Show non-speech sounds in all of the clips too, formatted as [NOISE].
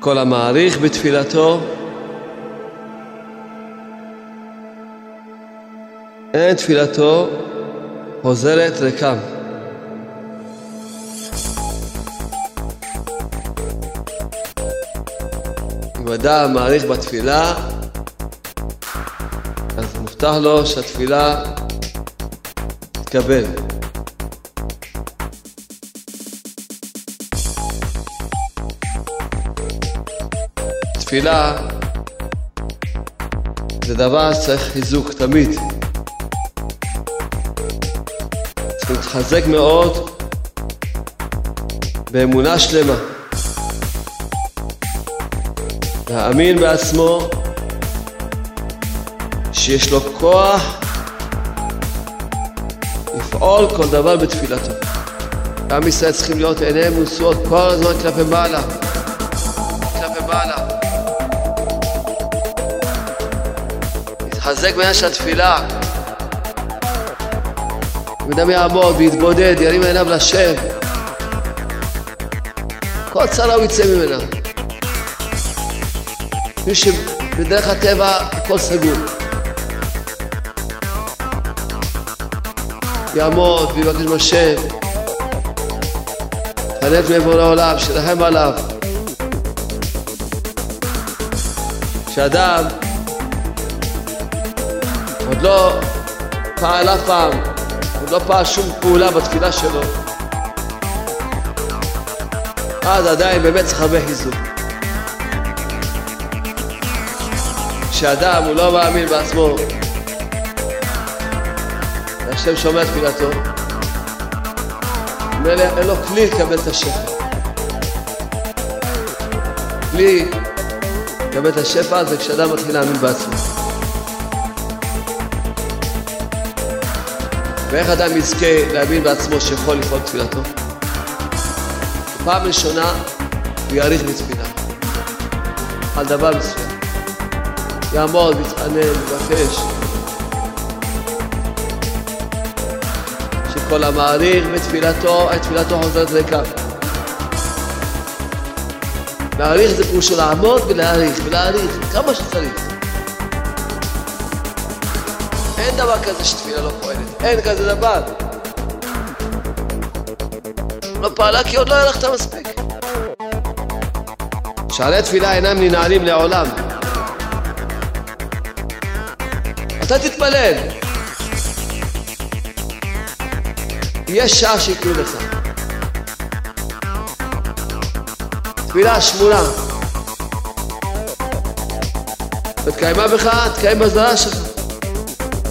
כל המעריך בתפילתו, אין תפילתו חוזרת ריקם. אם אדם מעריך בתפילה, אז מובטח לו שהתפילה תתקבל. תפילה זה דבר שצריך חיזוק תמיד. צריך להתחזק מאוד באמונה שלמה. להאמין בעצמו שיש לו כוח לפעול כל דבר בתפילתו. עם ישראל צריכים להיות עיניהם נשואות כל הזמן כלפי מעלה. להתחזק בעניין של התפילה. אדם יעמוד ויתבודד, ירים עיניו לשם, כל צרה הוא יצא ממנה. מי שבדרך הטבע הכל סגור. יעמוד ויבקש מהשם, חנק מעבר לעולם, שירחם עליו. כשאדם עוד לא פעל אף פעם, עוד לא פעל שום פעולה בתפילה שלו, אז עדיין באמת צריך הרבה חיזוק. כשאדם הוא לא מאמין בעצמו, והשם שומע תפילתו, ממילא אין לו כלי לקבל את השפע. כלי לקבל את השפע זה כשאדם מתחיל להאמין בעצמו. ואיך אדם יזכה להאמין בעצמו שיכול לפעול תפילתו? פעם ראשונה הוא יאריך בתפילה על דבר מסוים. יעמוד, יתענן, יבקש. שכל המעריך בתפילתו, את תפילתו חוזרת ריקה. להעריך זה פירושו לעמוד ולהעריך, ולהעריך כמה שצריך. אין דבר כזה שתפילה לא פועלת, אין כזה דבר. לא פעלה כי עוד לא הלכת מספיק. שערי תפילה אינם ננעלים לעולם. אתה תתפלל. יש שעה שיקראו לך. תפילה שמונה. ותקיימה בך, תקיים בזרעה שלך.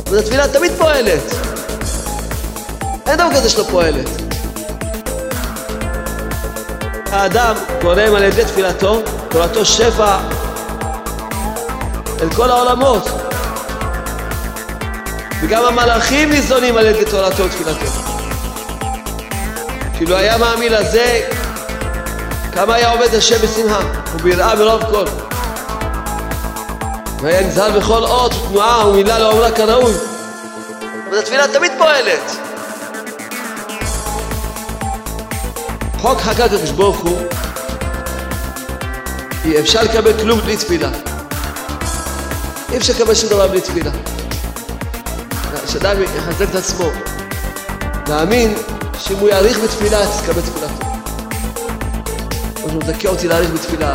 אבל התפילה תמיד פועלת. אין דבר כזה שלא פועלת. האדם גורם על ידי תפילתו, תורתו שפע אל כל העולמות. וגם המלאכים ניזונים על ידי תורתו ותפילתו. כאילו היה מאמין לזה, כמה היה עובד השם בשמחה, וביראה מרוב כל. והיה נזהר בכל אות ותנועה ומילה לעומרה כראוי. אבל התפילה תמיד פועלת. חוק חקק הקדוש ברוך הוא, אי אפשר לקבל כלום בלי תפילה. אי אפשר לקבל שום דבר בלי תפילה. שאדם יחזק את עצמו, להאמין שאם הוא יאריך בתפילה, תתקבל תפילתו. או שהוא מזכה אותי להאריך בתפילה,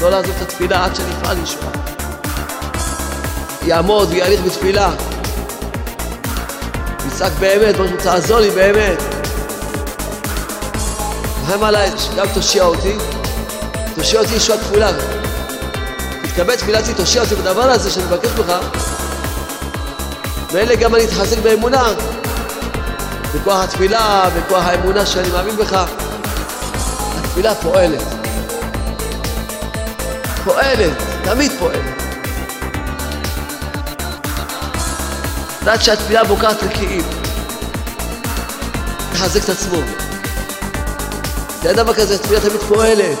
לא לעזוב את התפילה עד שאני אפעל לישועה. יעמוד ויאריך בתפילה, יצעק באמת, הוא תעזור לי באמת. רחם עליי, שגם תושיע אותי, תושיע אותי ישועה כפולה. תתקבל תפילתי, תושיע אותי בדבר הזה שאני מבקש ממך. ואלה גם אני אתחזק באמונה, בכוח התפילה, בכוח האמונה שאני מאמין בך. התפילה פועלת. פועלת, תמיד פועלת. לדעת שהתפילה בוקעת רקיעים. לחזק את עצמו. אין דבר כזה, התפילה תמיד פועלת.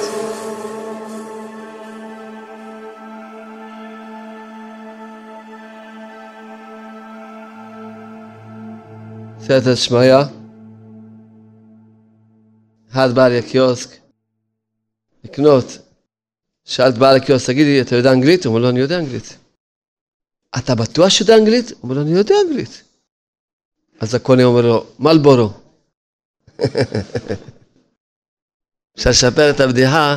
סייעתא שמיא, אחד בא לקיוסק לקנות שאלת בעל הקיוסק, תגידי, אתה יודע אנגלית? הוא אומר לו, אני יודע אנגלית. אתה בטוח שאתה אנגלית? הוא אומר לו, אני יודע אנגלית. אז הקונה אומר לו, מלבורו. אפשר לשפר את הבדיחה,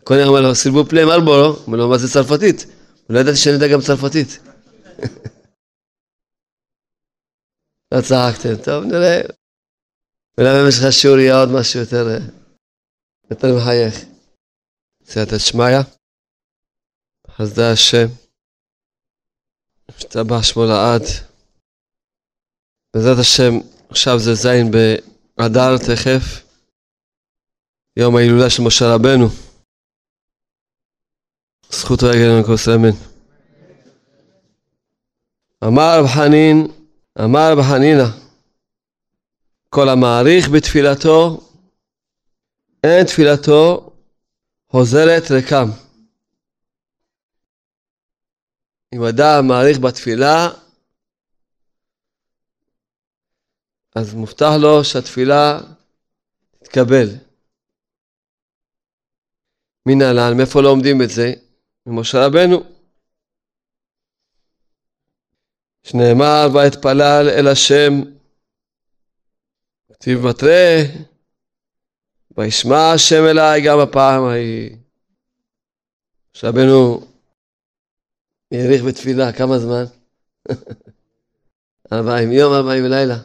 הקונה אומר לו, סילבו פלי מלבורו, הוא אומר לו, מה זה צרפתית? הוא לא ידעתי שאני יודע גם צרפתית. [LAUGHS] לא צחקתם, טוב, נראה. אולי במשך השיעור יהיה עוד משהו יותר, יותר מחייך. סייעתא שמיא, חסדי השם, השתבח שמו לעד. בעזרת השם, עכשיו זה זין באדר תכף, יום ההילולה של משה רבנו. זכותו יגן לנו כל סלמן. אמר רב חנין, אמר רב חנינא, כל המעריך בתפילתו, אין תפילתו חוזרת ריקם. אם אדם מעריך בתפילה, אז מובטח לו שהתפילה תתקבל. מן הלן, מאיפה לא עומדים את זה? ממשה רבנו. שנאמר, ואתפלל אל השם כתיב בתרי, וישמע השם אליי גם הפעם ההיא. שרבנו האריך בתפילה, כמה זמן? [LAUGHS] ארבעים יום, ארבעים לילה.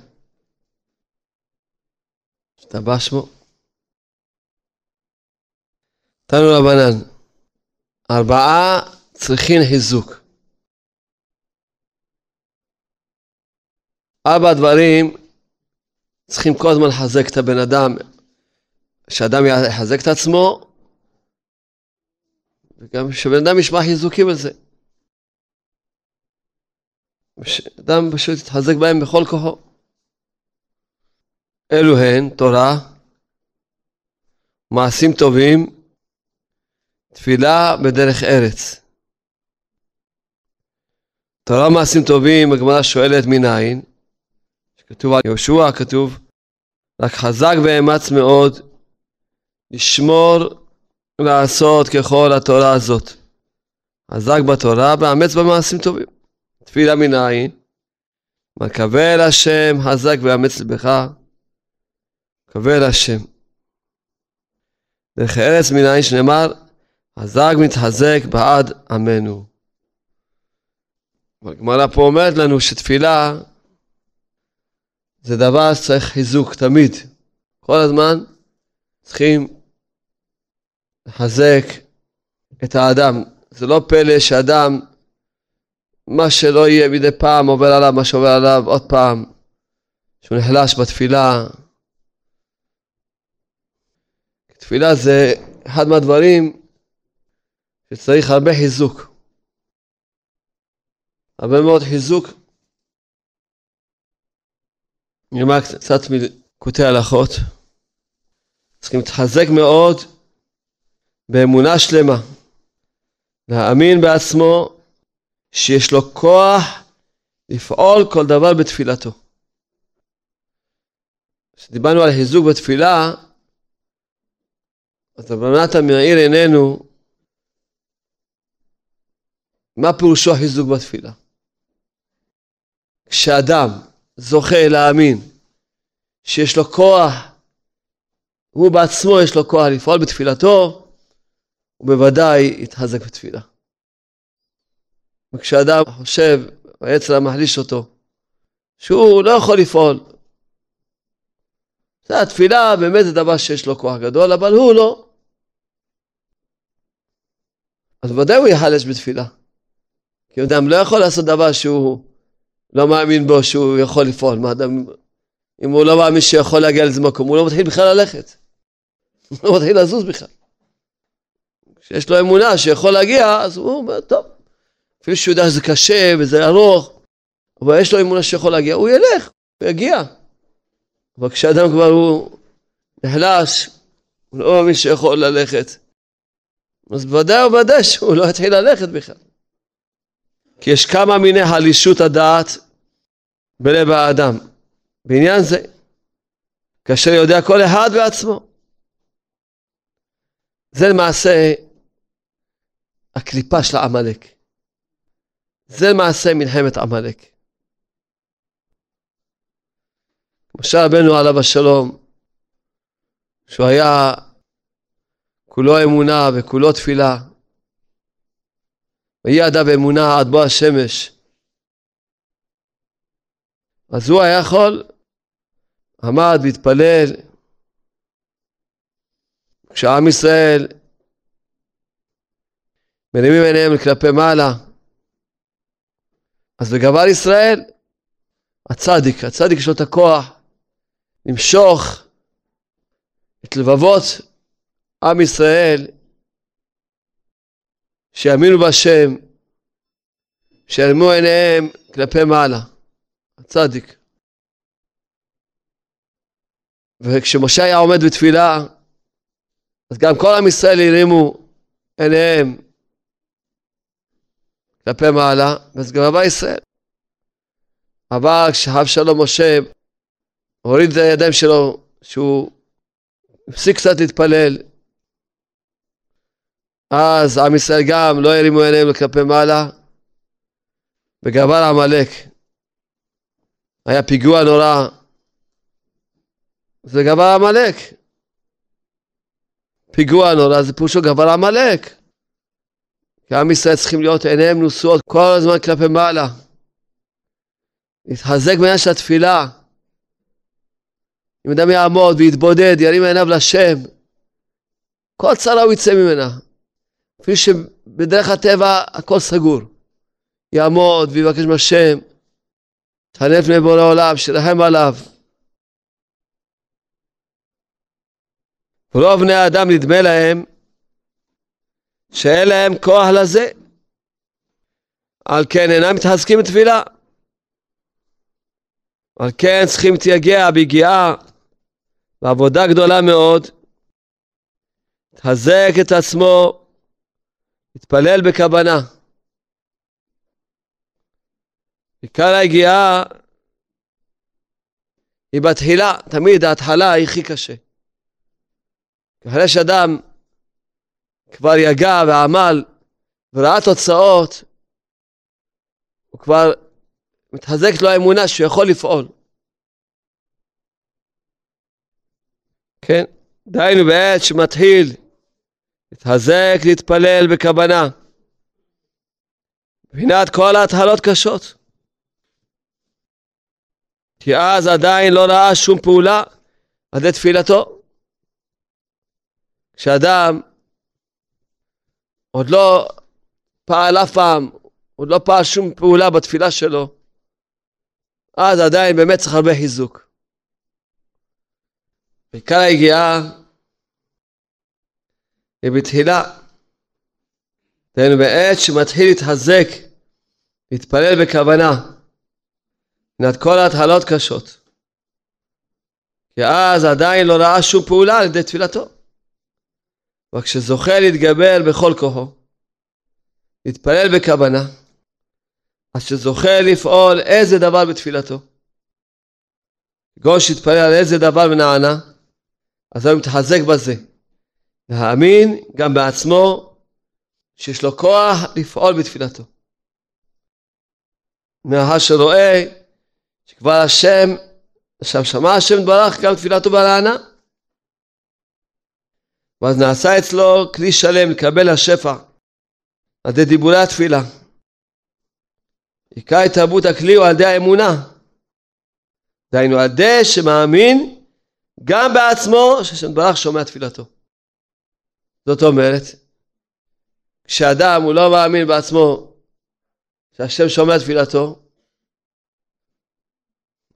השתבח שמו. תנו רבנן, ארבעה צריכים חיזוק. ארבע דברים צריכים כל הזמן לחזק את הבן אדם, שאדם יחזק את עצמו, וגם שבן אדם ישמע חיזוקים על זה. שאדם פשוט יתחזק בהם בכל כוחו. אלו הן תורה, מעשים טובים, תפילה בדרך ארץ. תורה מעשים טובים, הגמרא שואלת מנין? כתוב על יהושע, כתוב, רק חזק ואמץ מאוד לשמור לעשות ככל התורה הזאת. חזק בתורה ואמץ במעשים טובים. תפילה מנין, אל השם חזק ואמץ לבך, אל השם. דרך ארץ מנין שנאמר, חזק מתחזק בעד עמנו. הגמרא פה אומרת לנו שתפילה זה דבר שצריך חיזוק תמיד. כל הזמן צריכים לחזק את האדם. זה לא פלא שאדם, מה שלא יהיה מדי פעם עובר עליו, מה שעובר עליו עוד פעם, שהוא נחלש בתפילה. תפילה זה אחד מהדברים שצריך הרבה חיזוק. הרבה מאוד חיזוק נלמד קצת מקוטעי הלכות. צריכים להתחזק מאוד באמונה שלמה, להאמין בעצמו שיש לו כוח לפעול כל דבר בתפילתו. כשדיברנו על חיזוק בתפילה, אז רב נתן מאיר עינינו מה פירושו חיזוק בתפילה. כשאדם זוכה להאמין שיש לו כוח, הוא בעצמו יש לו כוח לפעול בתפילתו, הוא בוודאי יתחזק בתפילה. וכשאדם חושב, היצר המחליש אותו, שהוא לא יכול לפעול. זה התפילה באמת זה דבר שיש לו כוח גדול, אבל הוא לא. אז ודאי הוא ייחלש בתפילה. כי אדם לא יכול לעשות דבר שהוא לא מאמין בו שהוא יכול לפעול. מה אדם, אם הוא לא מאמין שיכול להגיע לאיזה מקום, הוא לא מתחיל בכלל ללכת. הוא לא מתחיל לזוז בכלל. כשיש לו אמונה שיכול להגיע, אז הוא אומר, טוב, אפילו שהוא יודע שזה קשה וזה ארוך, אבל יש לו אמונה שיכול להגיע, הוא ילך, הוא יגיע. אבל כשאדם כבר הוא נחלש, הוא לא מאמין שיכול ללכת, אז בוודאי ובוודאי שהוא לא יתחיל ללכת בכלל. כי יש כמה מיני הלישות הדעת בלב האדם. בעניין זה, כאשר יודע כל אחד בעצמו. זה למעשה הקליפה של העמלק. זה מעשה מלחמת עמלק. משה רבנו עליו השלום, שהוא היה כולו אמונה וכולו תפילה, ויהי אדם אמונה עד בוא השמש. אז הוא היה יכול, עמד והתפלל, כשעם ישראל מרימים עיניהם כלפי מעלה, אז בגבר ישראל, הצדיק, הצדיק יש לו את הכוח למשוך את לבבות עם ישראל שיאמינו בהשם, שיעלמו עיניהם כלפי מעלה. הצדיק. וכשמשה היה עומד בתפילה, אז גם כל עם ישראל הרימו עיניהם כלפי מעלה, ואז גם הבא ישראל. אבל כשאהב שלום משה, הוריד את הידיים שלו, שהוא הפסיק קצת להתפלל, אז עם ישראל גם לא הרימו עיניהם כלפי מעלה, וגבר עמלק. היה פיגוע נורא, זה גבר עמלק. פיגוע נורא זה פירושו גבר עמלק. כי עם ישראל צריכים להיות עיניהם נשואות כל הזמן כלפי מעלה. להתחזק בעניין של התפילה. אם אדם יעמוד ויתבודד, ירים עיניו לשם, כל צרה הוא יצא ממנה. אפילו שבדרך הטבע הכל סגור. יעמוד ויבקש מהשם, תענה לפני בורא עולם, שירחם עליו. רוב בני האדם נדמה להם שאין להם כוח לזה. על כן אינם מתחזקים בתפילה. על כן צריכים להתייגע ביגיעה בעבודה גדולה מאוד, תחזק את עצמו, להתפלל בכוונה. עיקר היגיעה היא בתחילה, תמיד ההתחלה היא הכי קשה. אחרי שאדם כבר יגע ועמל וראה תוצאות, הוא כבר מתחזקת לו האמונה שהוא יכול לפעול. כן, דהיינו בעת שמתחיל להתחזק, להתפלל בכוונה. מבחינת כל ההתחלות קשות. כי אז עדיין לא ראה שום פעולה עד לתפילתו. כשאדם עוד לא פעל אף פעם, עוד לא פעל שום פעולה בתפילה שלו, אז עדיין באמת צריך הרבה חיזוק. עיקר היגיעה היא בתחילה. דהיינו בעת שמתחיל להתחזק, להתפלל בכוונה, מבחינת כל ההתחלות קשות. כי אז עדיין לא ראה שום פעולה על ידי תפילתו. אבל כשזוכה להתגבר בכל כוחו, להתפלל בכוונה, אז שזוכה לפעול איזה דבר בתפילתו. כגון שהתפלל על איזה דבר ונענה, אז הוא מתחזק בזה. להאמין גם בעצמו שיש לו כוח לפעול בתפילתו. מאחר שרואה שכבר השם, עכשיו שמע השם דברך גם תפילתו בנענה. ואז נעשה אצלו כלי שלם לקבל השפע על ידי דיבורי התפילה. עיקר התרבות הכלי הוא על ידי האמונה. דהיינו על ידי שמאמין גם בעצמו שהשם ברח שומע תפילתו. זאת אומרת, כשאדם הוא לא מאמין בעצמו שהשם שומע תפילתו,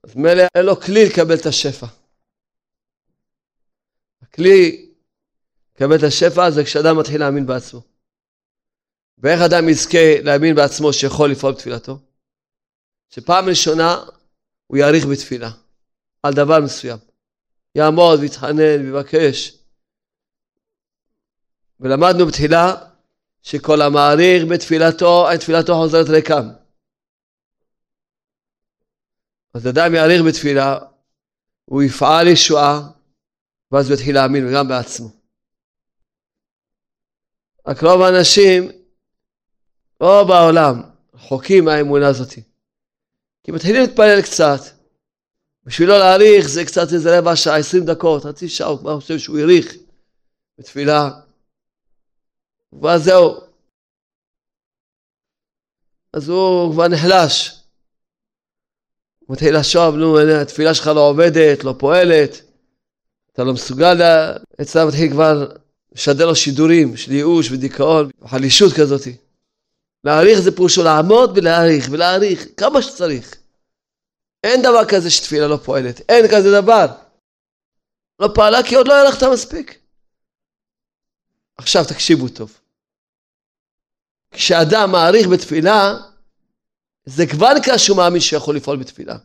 אז מילא אין לו כלי לקבל את השפע. הכלי לקבל את השפע זה כשאדם מתחיל להאמין בעצמו. ואיך אדם יזכה להאמין בעצמו שיכול לפעול בתפילתו? שפעם ראשונה הוא יאריך בתפילה על דבר מסוים. יעמוד ויתחנן ויבקש. ולמדנו בתחילה שכל המעריך בתפילתו, תפילתו חוזרת ריקם. אז אדם יאריך בתפילה, הוא יפעל ישועה, ואז הוא יתחיל להאמין גם בעצמו. רק רוב האנשים לא בעולם, רחוקים מהאמונה הזאת. כי מתחילים להתפלל קצת. בשביל לא להאריך זה קצת איזה רבע שעה, עשרים דקות, חצי שעה, הוא כבר חושב שהוא האריך בתפילה. ואז זהו. אז הוא כבר נחלש. הוא מתחיל לחשוב, נו, התפילה שלך לא עובדת, לא פועלת, אתה לא מסוגל, אצלם מתחיל כבר לשדר לו שידורים של ייאוש ודיכאון, חלישות כזאת. להעריך זה פירושו לעמוד ולהעריך ולהעריך כמה שצריך. אין דבר כזה שתפילה לא פועלת, אין כזה דבר. לא פעלה כי עוד לא הלכת מספיק. עכשיו תקשיבו טוב. כשאדם מעריך בתפילה, זה כבר נקרא שהוא מאמין שיכול לפעול בתפילה.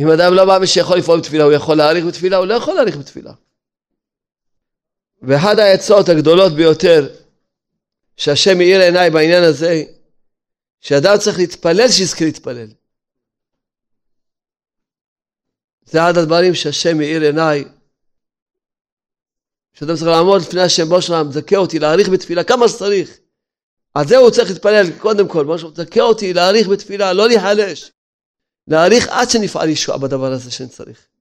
אם אדם לא מאמין שיכול לפעול בתפילה, הוא יכול להעריך בתפילה, הוא לא יכול להעריך בתפילה. ואחת העצות הגדולות ביותר שהשם מאיר עיניי בעניין הזה, שאדם צריך להתפלל שיזכה להתפלל. זה אחד הדברים שהשם מאיר עיניי, שאדם צריך לעמוד לפני השם בו שלם, מזכה אותי להעריך בתפילה כמה שצריך. על זה הוא צריך להתפלל קודם כל, שלם, מזכה אותי להעריך בתפילה, לא להיחלש. להעריך עד שנפעל ישועה בדבר הזה שאני צריך.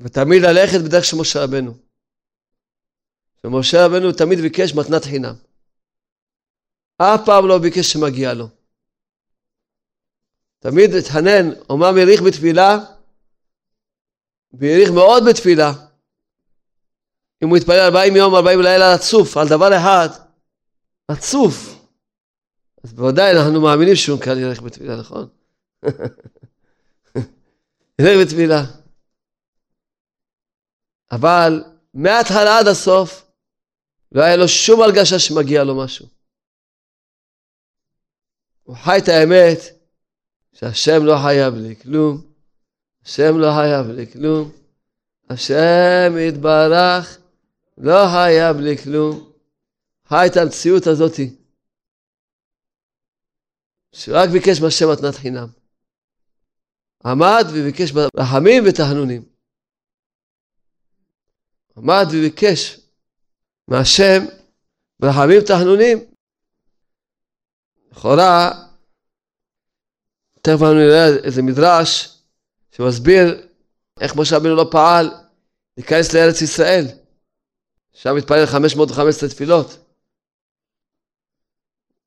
ותמיד ללכת בדרך של משה רבנו. ומשה רבנו תמיד ביקש מתנת חינם. אף פעם לא ביקש שמגיע לו. תמיד התחנן, אומנם האריך בתפילה, והאריך מאוד בתפילה. אם הוא יתפלל 40 יום, 40 לילה רצוף, על דבר אחד, רצוף. אז בוודאי אנחנו מאמינים שהוא כאן ילך בתפילה, נכון? [LAUGHS] ילך בתפילה. אבל מההתחלה עד הסוף, לא היה לו שום הרגשה שמגיע לו משהו. הוא חי את האמת שהשם לא חייב לי כלום, השם לא חייב לי כלום, השם יתברך לא חייב לי כלום. חי את המציאות הזאתי. שרק ביקש מהשם מתנת חינם. עמד וביקש ברחמים ותחנונים. עמד וביקש מהשם ברחמים תחנונים. לכאורה, תכף נראה איזה מדרש שמסביר איך משה רבינו לא פעל להיכנס לארץ ישראל. שם מתפלל 515 תפילות.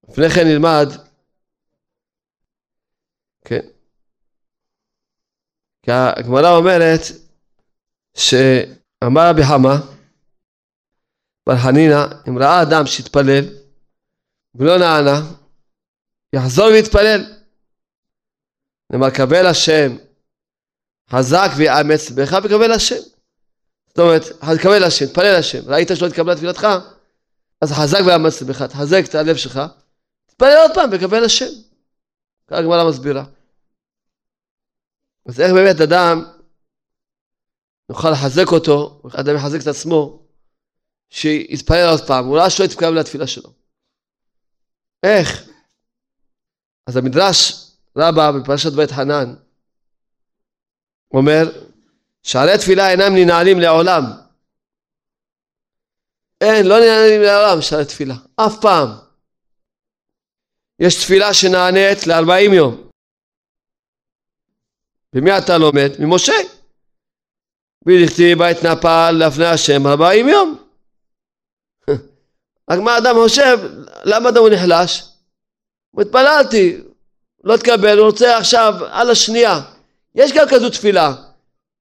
לפני כן נלמד, כן, כי הגמרא אומרת שאמר רבי חמא בר חנינא, אם ראה אדם שהתפלל ולא נענה, יחזור ויתפלל. נאמר, קבל השם חזק ויאמץ בך וקבל השם. זאת אומרת, קבל השם, תפלל השם. ראית שלא התקבלה תפילתך? אז חזק ויאמץ בך, תחזק את הלב שלך, תתפלל עוד פעם וקבל השם. ככה הגמרא מסבירה. אז איך באמת אדם נוכל לחזק אותו, אדם יחזק את עצמו, שיתפלל עוד פעם, אולי שלא יתקרב לתפילה שלו. איך? אז המדרש רבה בפרשת בית חנן אומר שערי תפילה אינם ננעלים לעולם. אין, לא ננעלים לעולם שערי תפילה, אף פעם. יש תפילה שנענית ל-40 יום. ומי אתה לומד? ממשה. בלכתי בית נפל לפני השם 40 יום. [LAUGHS] רק מה אדם חושב, למה אדם הוא נחלש? התפללתי, לא תקבל, הוא רוצה עכשיו על השנייה. יש גם כזו תפילה,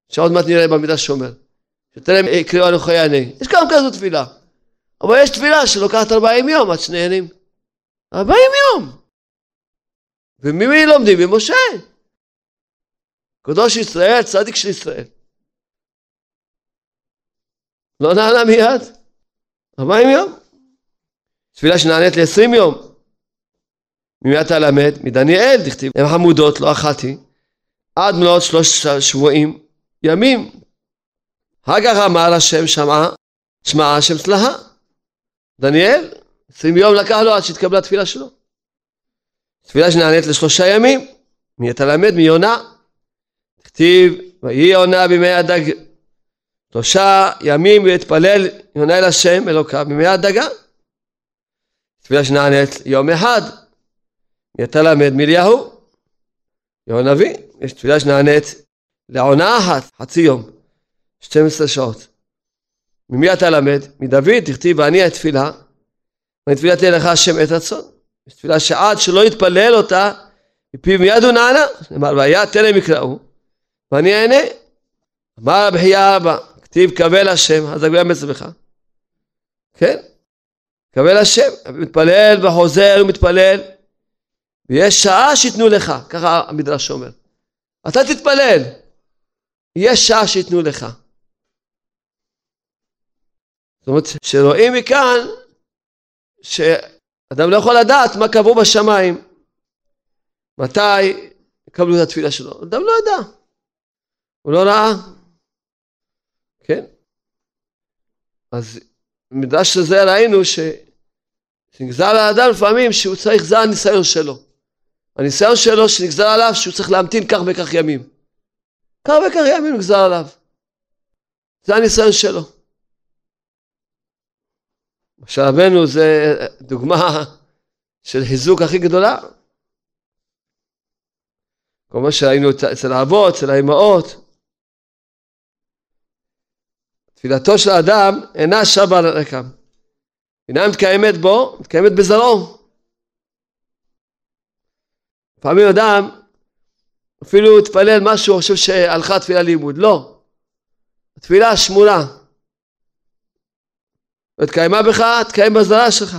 שעוד מעט נראה במדרש שומר. שתראה יקראו אנוכי יענה. יש גם כזו תפילה. אבל יש תפילה שלוקחת 40 יום עד שנהנים. 40 יום. וממי לומדים? ממשה. קדוש ישראל, צדיק של ישראל. לא נענה מיד. 40 יום. תפילה שנענית ל-20 יום. אתה למד? מדניאל, דכתיב, הם חמודות, לא אכלתי, עד מלאות שלושה שבועים, ימים. כך אמר השם שמעה, שמעה השם צלחה. דניאל, 20 יום לקח לו עד שהתקבלה התפילה שלו. תפילה שנענית לשלושה ימים, מי אתה למד? מיונה. כתיב, ויהי יונה בימי הדג, שלושה ימים להתפלל יונה אל השם אלוקיו מימי הדגה. תפילה שנענית יום אחד. מי אתה למד מאליהו? יום הנביא. יש תפילה שנענית לעונה אחת, חצי יום, 12 שעות. ממי אתה למד? מדוד, תכתיב ואני התפילה, ואני תפילה תהיה לך השם את רצון. יש תפילה שעד שלא יתפלל אותה, מפיו מיד הוא נענה. נאמר, והיה תלם יקראו, ואני אענה. אמר הבחייה הבא, כתיב קבל השם, אז הגבייה מצבך. כן? קבל השם, מתפלל וחוזר ומתפלל, ויש שעה שייתנו לך, ככה המדרש אומר. אתה תתפלל, יש שעה שייתנו לך. זאת אומרת, שרואים מכאן שאדם לא יכול לדעת מה קבעו בשמיים, מתי יקבלו את התפילה שלו. אדם לא ידע, הוא לא ראה. כן? אז במדרש הזה ראינו שנגזר על האדם לפעמים שהוא צריך, זה הניסיון שלו. הניסיון שלו שנגזר עליו שהוא צריך להמתין כך וכך ימים. כך וכך ימים נגזר עליו. זה הניסיון שלו. משה רבנו זה דוגמה של חיזוק הכי גדולה. כל מה שראינו אצל האבות, אצל האמהות. תפילתו של האדם אינה שבה על הרקם. אינה מתקיימת בו, מתקיימת בזרעו. לפעמים אדם אפילו התפלל משהו, חושב שהלכה תפילה לימוד. לא. התפילה שמורה. ותקיימה בך, תקיים בזרע שלך.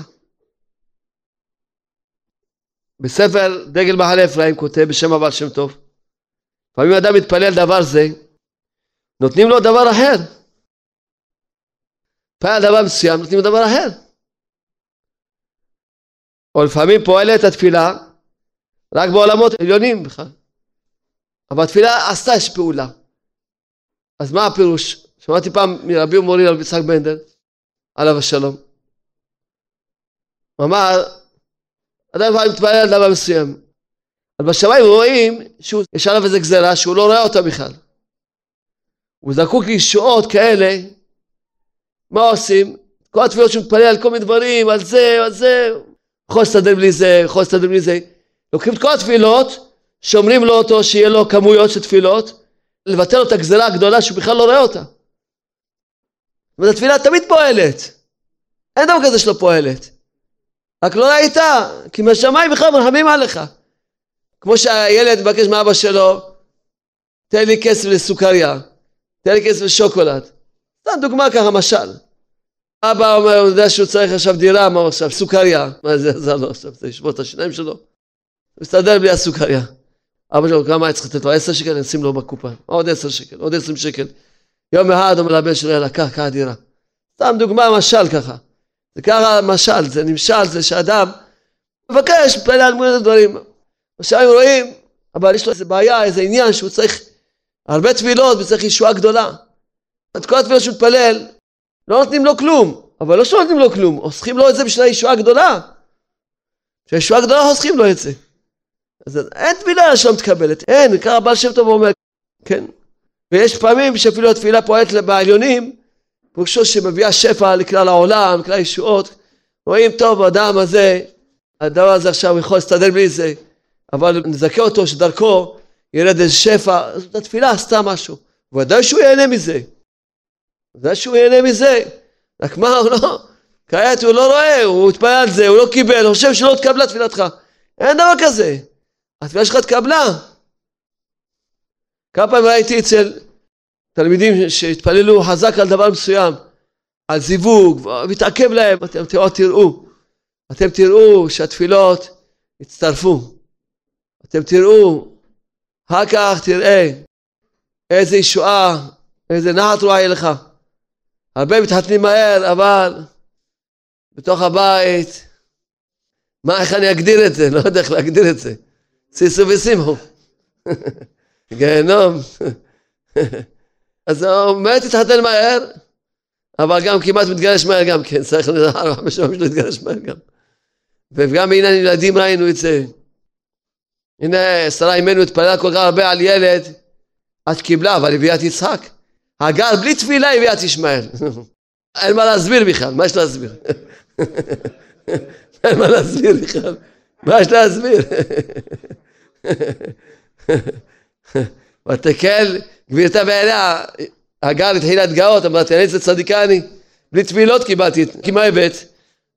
בספר דגל מחנה אפרים כותב בשם הבעל שם טוב, לפעמים אדם מתפלל דבר זה, נותנים לו דבר אחר. פעל דבר מסוים, נותנים דבר אחר. או לפעמים פועלת התפילה רק בעולמות עליונים בכלל. אבל התפילה עשתה יש פעולה. אז מה הפירוש? שמעתי פעם מרבי ומורי רבי יצחק בנדל, עליו השלום. הוא אמר, אדם כבר מתפלל על דבר מסוים. אבל בשמיים רואים שיש עליו איזה גזרה שהוא לא רואה אותה בכלל. הוא זקוק לישועות כאלה, מה עושים? כל התפילות שהוא מתפלל על כל מיני דברים, על זה, על זה, יכול להסתדר בלי זה, יכול להסתדר בלי זה. לוקחים את כל התפילות, שאומרים לו אותו שיהיה לו כמויות של תפילות, לבטל לו את הגזרה הגדולה שהוא בכלל לא רואה אותה. אבל התפילה תמיד פועלת. אין דבר כזה שלא פועלת. רק לא ראית, כי מהשמיים בכלל מרחמים עליך. כמו שהילד מבקש מאבא שלו, תן לי כסף לסוכריה, תן לי כסף לשוקולד. סתם דוגמה ככה, משל. אבא אומר, הוא יודע שהוא צריך עכשיו דירה, מה הוא עכשיו? סוכריה. מה זה עזר לו עכשיו? זה לשבור את השיניים שלו? הוא מסתדר בלי הסוכריה. אבא שלו, כמה היה צריך לתת לו? עשר שקל, נשים לו בקופה. עוד עשר שקל, עוד עשרים שקל. יום אחד אומר לבן שלו, יאללה, קח, קח דירה. סתם דוגמה, משל ככה. זה ככה משל, זה נמשל, זה שאדם מבקש, מתפלל על מול הדברים. עכשיו רואים, אבל יש לו איזה בעיה, איזה עניין שהוא צריך הרבה תפילות וצריך ישועה גדולה. את כל התפילות שהוא מתפלל, לא נותנים לו כלום. אבל לא שלא נותנים לו כלום, חוסכים לו את זה בשביל הישועה הגדולה. בשביל הישועה הגדולה חוסכים לו את זה. אז אין תפילה שלא מתקבלת, אין, ככה בעל שם טוב אומר, כן. ויש פעמים שאפילו התפילה פועלת בעליונים, פירושו שמביאה שפע לכלל העולם, לכלל ישועות. רואים טוב, האדם הזה, הדבר הזה עכשיו יכול להסתדר בלי זה, אבל נזכה אותו שדרכו ירד איזה שפע, זאת התפילה עשתה משהו. ודאי שהוא ייהנה מזה. ודאי שהוא ייהנה מזה. רק מה, הוא לא, כעת הוא לא רואה, הוא התפלל על זה, הוא לא קיבל, הוא חושב שלא התקבלה תפילתך. אין דבר כזה. התפילה שלך התקבלה. כמה פעמים ראיתי אצל תלמידים שהתפללו חזק על דבר מסוים, על זיווג, והתעכב להם, אתם תראו, אתם תראו שהתפילות יצטרפו. אתם תראו, אחר כך תראה איזה ישועה, איזה נחת רואה יהיה לך. הרבה מתחתנים מהר, אבל בתוך הבית, מה, איך אני אגדיר את זה? [LAUGHS] לא יודע איך להגדיר את זה. סיסו וסימו. [LAUGHS] גיהנום. [LAUGHS] אז הוא באמת התחתן מהר, אבל גם כמעט מתגרש מהר גם כן, צריך ארבע חמש שנים שלו להתגרש מהר גם. וגם בעניין ילדים ראינו את זה. הנה, שרה אימנו התפללה כל כך הרבה על ילד, את קיבלה, אבל הביאה את יצחק. הגר בלי תפילה הביאה את ישמעאל. [LAUGHS] אין מה להסביר בכלל, מה יש להסביר? [LAUGHS] אין מה להסביר בכלל, מה יש להסביר? [LAUGHS] ותקל גבירתה בעיניה, הגר התחילה להתגאות, אמרתי, אני איזה צדיקה אני, בלי תפילות קיבלתי, כי מה הבאת?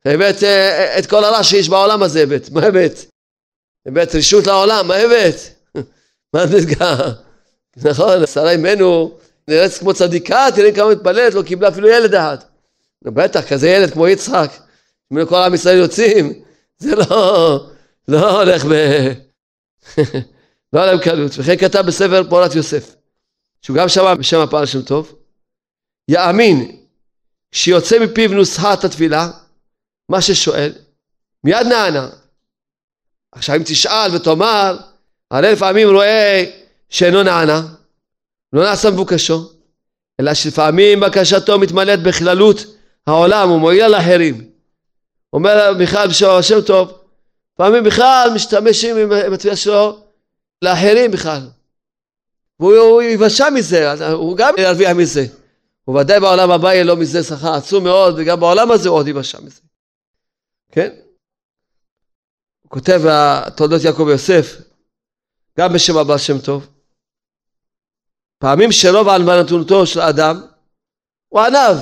הבאת אה, את כל הרע שיש בעולם הזה הבאת, מה הבאת? הבאת רשות לעולם, מה הבאת? מה את מתגאה? נכון, שרה אימנו נראית כמו צדיקה, תראי כמה מתפללת, לא קיבלה אפילו ילד אחד. בטח, כזה ילד כמו יצחק, ממנו כל עם ישראל יוצאים, [LAUGHS] זה לא, לא הולך ב... [LAUGHS] לא עליהם קלות. וכן כתב בספר פועלת יוסף, שהוא גם שמע בשם הפעל שם טוב, יאמין שיוצא מפיו נוסחת התפילה, מה ששואל, מיד נענה. עכשיו אם תשאל ותאמר, הרי לפעמים רואה שאינו נענה, לא נעשה מבוקשו, אלא שלפעמים בקשתו מתמלאת בכללות העולם ומועילה לאחרים. אומר בכלל בשביל השם טוב, פעמים בכלל משתמשים עם התפילה שלו לאחרים בכלל. והוא יבשע מזה, הוא גם ירוויח מזה. וודאי בעולם הבא יהיה לו מזה שכר עצום מאוד, וגם בעולם הזה הוא עוד יבשע מזה. כן? הוא כותב בתולדות יעקב יוסף, גם בשם הבא שם טוב. פעמים שרוב הלבנתונותו של אדם הוא ענב.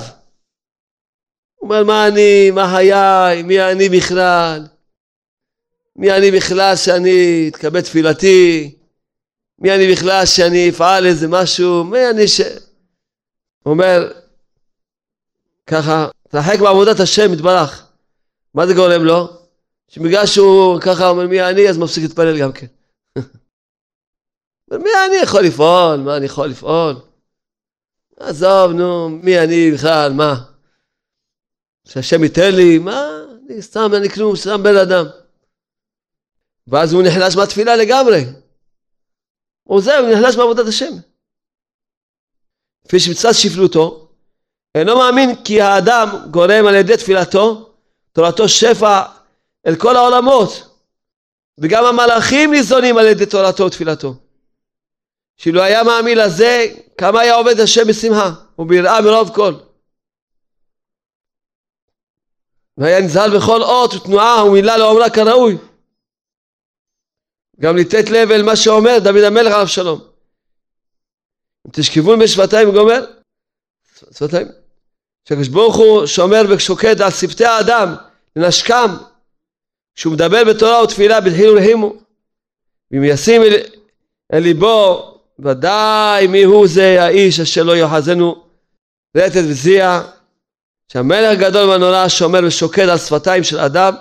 הוא אומר מה אני, מה היה, מי אני בכלל, מי אני בכלל שאני אתקבל תפילתי, מי אני בכלל שאני אפעל איזה משהו, מי אני ש... הוא אומר ככה, תרחק בעבודת השם יתברך. מה זה גורם לו? שבגלל שהוא ככה אומר מי אני אז מפסיק להתפלל גם כן. מי אני יכול לפעול? מה אני יכול לפעול? עזוב, נו, מי אני בכלל, מה? שהשם ייתן לי, מה? אני סתם, אני כלום, סתם בן אדם. ואז הוא נחלש מהתפילה לגמרי. הוא זהו, הוא נחלש מעבודת השם. כפי שמצד שפלותו, אינו מאמין כי האדם גורם על ידי תפילתו, תורתו שפע אל כל העולמות, וגם המלאכים ניזונים על ידי תורתו ותפילתו. שאילו היה מאמין לזה, כמה היה עובד השם בשמחה וביראה מרוב כל. והיה נזהל בכל אות ותנועה ומילה לאומרה כראוי. גם לתת לב אל מה שאומר דוד המלך עליו שלום. אם תשכבון בשפתיים גומר, שפתיים, שהקדוש ברוך הוא שומר ושוקד על שפתי האדם לנשקם, כשהוא מדבר בתורה ותפילה בדחילו ורחימו, ואם ישים אל, אל ליבו ודאי מי הוא זה האיש אשר לא יאחזנו רטט וזיע שהמלך גדול והנורא שומר ושוקד על שפתיים של אדם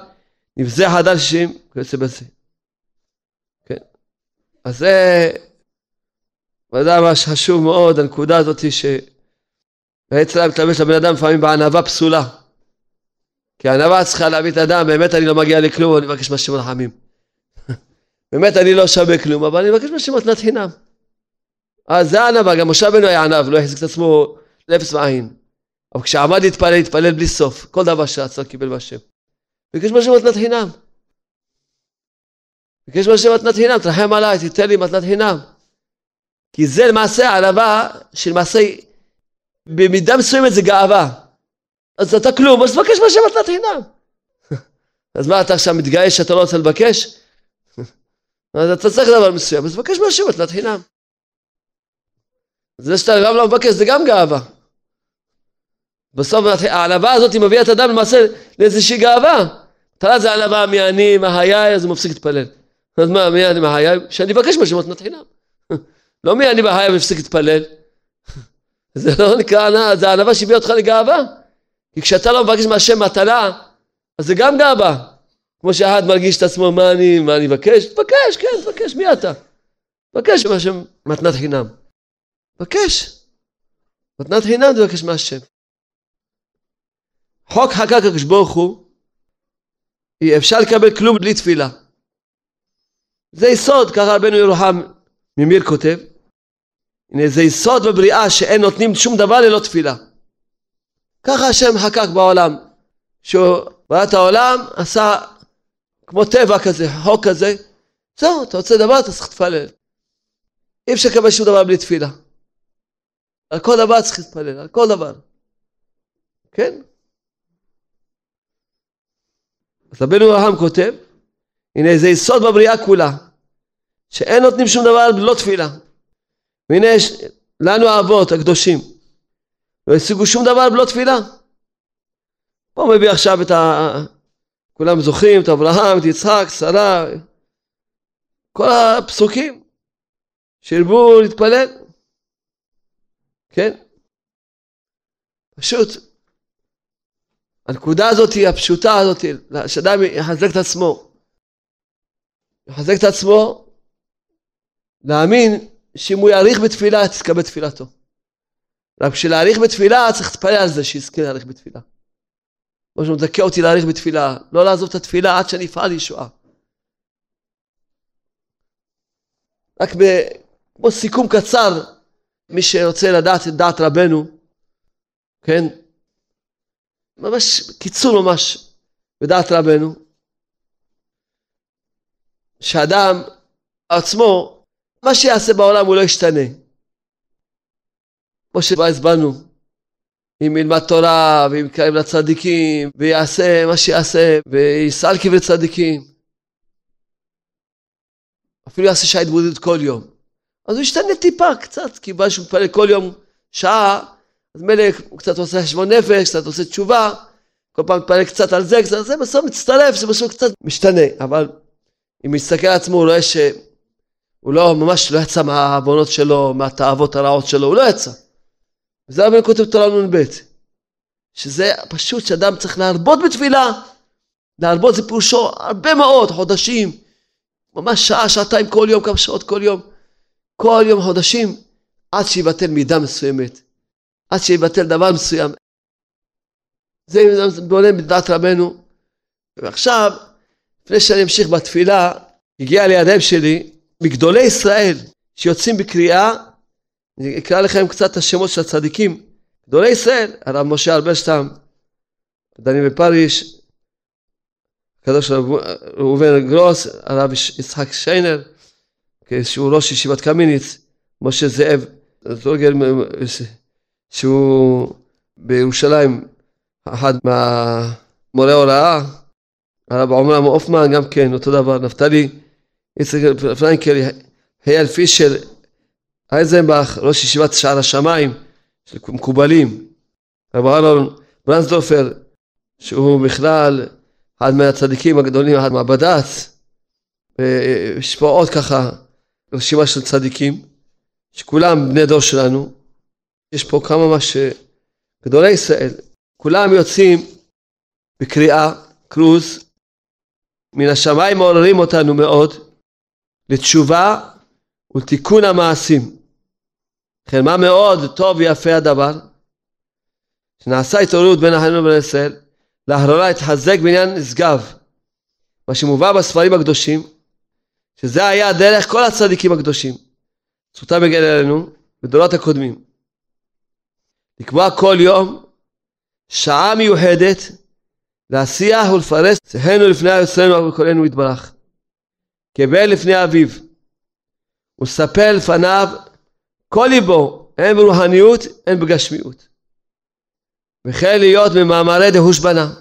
נבזה חדל שישים כיוצא בזה. כן. אז זה ודאי מה שחשוב מאוד הנקודה הזאת שבעצם מתלבש לבן אדם לפעמים בענווה פסולה. כי הענווה צריכה להביא את האדם, באמת אני לא מגיע לכלום, אני מבקש מהשם רחמים. [LAUGHS] באמת אני לא שווה כלום, אבל אני מבקש מהשם מתנת חינם. אז זה ענווה, גם משה בנו היה ענב, לא החזיק את עצמו לאפס ועין. אבל כשעמד להתפלל, התפלל בלי סוף. כל דבר שרצה קיבל מהשם. ביקש מהשם מתנת חינם. ביקש מהשם מתנת חינם, תרחם עליי, תיתן לי מתנת חינם. כי זה למעשה הענווה שלמעשה במידה מסוימת זה גאווה. אז אתה כלום, אז תבקש מהשם מתנת חינם. [LAUGHS] אז מה אתה עכשיו מתגאה שאתה לא רוצה לבקש? [LAUGHS] אז אתה צריך דבר מסוים, אז תבקש מהשם מתנת חינם. זה שאתה גם לא מבקש זה גם גאווה. בסוף הענווה הזאת מביאה את האדם למעשה לאיזושהי גאווה. תראה זה ענווה מי אני, מה היה, אז הוא מפסיק להתפלל. אז מה, מי אני, מה היה? שאני אבקש משהו מתנת חינם. לא מי אני, מה היה, ומפסיק להתפלל. [LAUGHS] זה לא נקרא זה ענווה שהביאה אותך לגאווה. כי כשאתה לא מבקש מהשם מתנה, אז זה גם גאווה. כמו שאחד מרגיש את עצמו, מה אני, מה אני אבקש? תבקש, כן, תבקש, מי אתה? תבקש מהשם מתנת חינם. בקש. מתנת חינם תבקש מהשם. חוק חקק הקדוש ברוך הוא, אי אפשר לקבל כלום בלי תפילה. זה יסוד, ככה רבנו ירוחם ממיר כותב, הנה זה יסוד בבריאה שאין נותנים שום דבר ללא תפילה. ככה השם חקק בעולם, שהוא ברא את העולם, עשה כמו טבע כזה, חוק כזה, זהו, אתה רוצה דבר, אתה צריך להתפלל. אי אפשר לקבל שום דבר בלי תפילה. על כל דבר צריך להתפלל, על כל דבר. כן? אז רבנו אברהם כותב, הנה זה יסוד בבריאה כולה, שאין נותנים שום דבר בלא תפילה. והנה יש לנו האבות הקדושים, לא השיגו שום דבר בלא תפילה. פה מביא עכשיו את ה... כולם זוכרים את אברהם, את יצחק, שרה, כל הפסוקים שהרבו להתפלל. כן? פשוט הנקודה הזאת, הפשוטה הזאת, שאדם יחזק את עצמו, יחזק את עצמו, להאמין שאם הוא יאריך בתפילה, תתקבל תפילתו. רק בשביל להאריך בתפילה צריך להתפלל על זה שיזכה להאריך בתפילה. כמו שהוא מזכה אותי להאריך בתפילה, לא לעזוב את התפילה עד שאני אפעל ישועה. רק ב... כמו סיכום קצר, מי שרוצה לדעת את דעת רבנו, כן? ממש, קיצור ממש, בדעת רבנו, שאדם עצמו, מה שיעשה בעולם הוא לא ישתנה. כמו שכבר הסברנו, אם ילמד תורה, ואם יקרב לצדיקים, ויעשה מה שיעשה, ויסל קברי צדיקים. אפילו יעשה שעה התבודדות כל יום. אז הוא ישתנה טיפה, קצת, כי בא שהוא מתפלל כל יום שעה, אז מילא הוא קצת עושה חשבון נפש, קצת עושה תשובה, כל פעם מתפלל קצת על זה, קצת על זה, בסוף מצטרף, זה בסוף קצת משתנה. אבל אם מסתכל על עצמו, הוא רואה שהוא לא, ממש לא יצא מהעוונות שלו, מהתאוות הרעות שלו, הוא לא יצא. וזה רבי כותב תורה נ"ב, שזה פשוט שאדם צריך להרבות בתפילה, להרבות זה פירושו הרבה מאוד חודשים, ממש שעה, שעתיים כל יום, כמה שעות כל יום, כל יום חודשים, עד שיבטל מידה מסוימת, עד שיבטל דבר מסוים. זה בונה בדעת רבנו. ועכשיו, לפני שאני אמשיך בתפילה, הגיע לידיים שלי מגדולי ישראל שיוצאים בקריאה, אני אקרא לכם קצת את השמות של הצדיקים. גדולי ישראל, הרב משה אלברשטם, דני בפריש, הקדוש ראובן גרוס, הרב יצחק שיינר, שהוא ראש ישיבת קמיניץ, משה זאב זורגל, שהוא בירושלים, אחד מהמורה הוראה, הרב עומרם הופמן גם כן, אותו דבר, נפתלי, יצחק פרנקל, אייל פישר, אייזנבך, ראש ישיבת שער השמיים, של מקובלים, רב אהרון ברנסדורפר, שהוא בכלל אחד מהצדיקים הגדולים, אחד מהבד"ץ, ויש פה עוד ככה רשימה של צדיקים, שכולם בני דור שלנו, יש פה כמה ממש גדולי ישראל, כולם יוצאים בקריאה, קרוז, מן השמיים מעוררים אותנו מאוד לתשובה ולתיקון המעשים. לכן מה מאוד טוב ויפה הדבר? שנעשה התעוררות בין החיינו ובין ישראל, לאחרונה התחזק בעניין נשגב, מה שמובא בספרים הקדושים, שזה היה דרך כל הצדיקים הקדושים. זכותם מגן אלינו בדורות הקודמים. לקבוע כל יום שעה מיוחדת להשיח ולפרס צחנו לפני יוצרנו וקולנו יתברך. קבל לפני אביו וספר לפניו כל ליבו, הן ברוחניות, הן בגשמיות. וכן להיות ממאמרי דהוש בנה.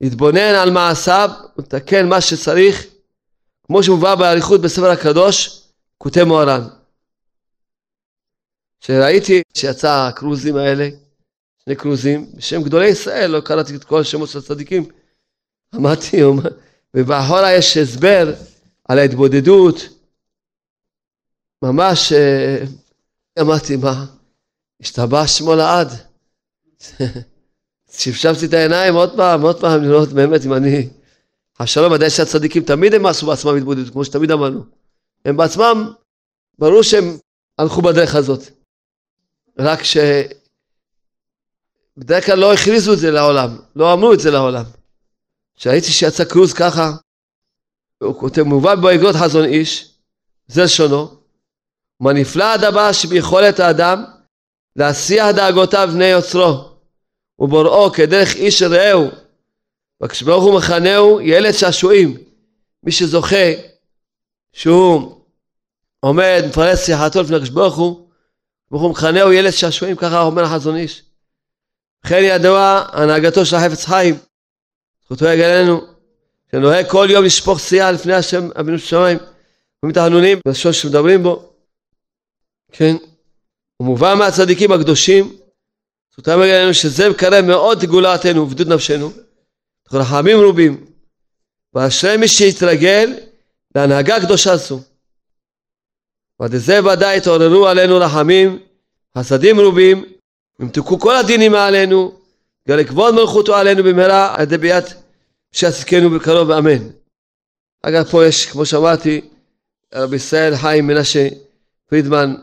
להתבונן על מעשיו ולתקן מה שצריך, כמו שמובא באריכות בספר הקדוש, כותב מוהר"ן. כשראיתי שיצא הקרוזים האלה, שני קרוזים, בשם גדולי ישראל, לא קראתי את כל השמות של הצדיקים, אמרתי, ובאחורה יש הסבר על ההתבודדות, ממש אה, אמרתי, מה, השתבח שמו לעד. [LAUGHS] שפשפתי את העיניים עוד פעם, עוד פעם, לראות באמת אם אני... השלום ודאי שהצדיקים תמיד הם עשו בעצמם התבודדות, כמו שתמיד אמרנו. הם בעצמם, ברור שהם הלכו בדרך הזאת. רק שבדרך כלל לא הכריזו את זה לעולם, לא אמרו את זה לעולם. כשראיתי שיצא קרוז ככה, הוא כותב, מובא באגרות חזון איש, זה לשונו, מה נפלא הדבר שביכולת האדם להסיח דאגותיו בני יוצרו ובוראו כדרך איש רעהו וכשברוך הוא מכנהו ילד שעשועים. מי שזוכה שהוא עומד מפרס שיחתו לפני הקדוש ברוך הוא ברוך הוא מכנהו ילד שעשועים, ככה אומר החזון איש. וכן ידוע הנהגתו של החפץ חיים, זכותו יגלנו, שנוהג כל יום לשפוך שיאה לפני השם אבינו שמיים, ומתענונים בלשון שמדברים בו, כן, הוא מובא מהצדיקים הקדושים, זכותם יגלנו שזה מקרב מאוד גאולתנו ובדוד נפשנו, רחמים רובים, ואשרי מי שיתרגל להנהגה קדושה זו. ועד זה ודאי התעוררו עלינו רחמים, חסדים רובים, ימתקו כל הדינים מעלינו, גלה כבוד מלכותו עלינו במהרה על ידי ביאת שיצקנו בקרוב אמן. אגב פה יש כמו שאמרתי רבי ישראל חיים מנשה פרידמן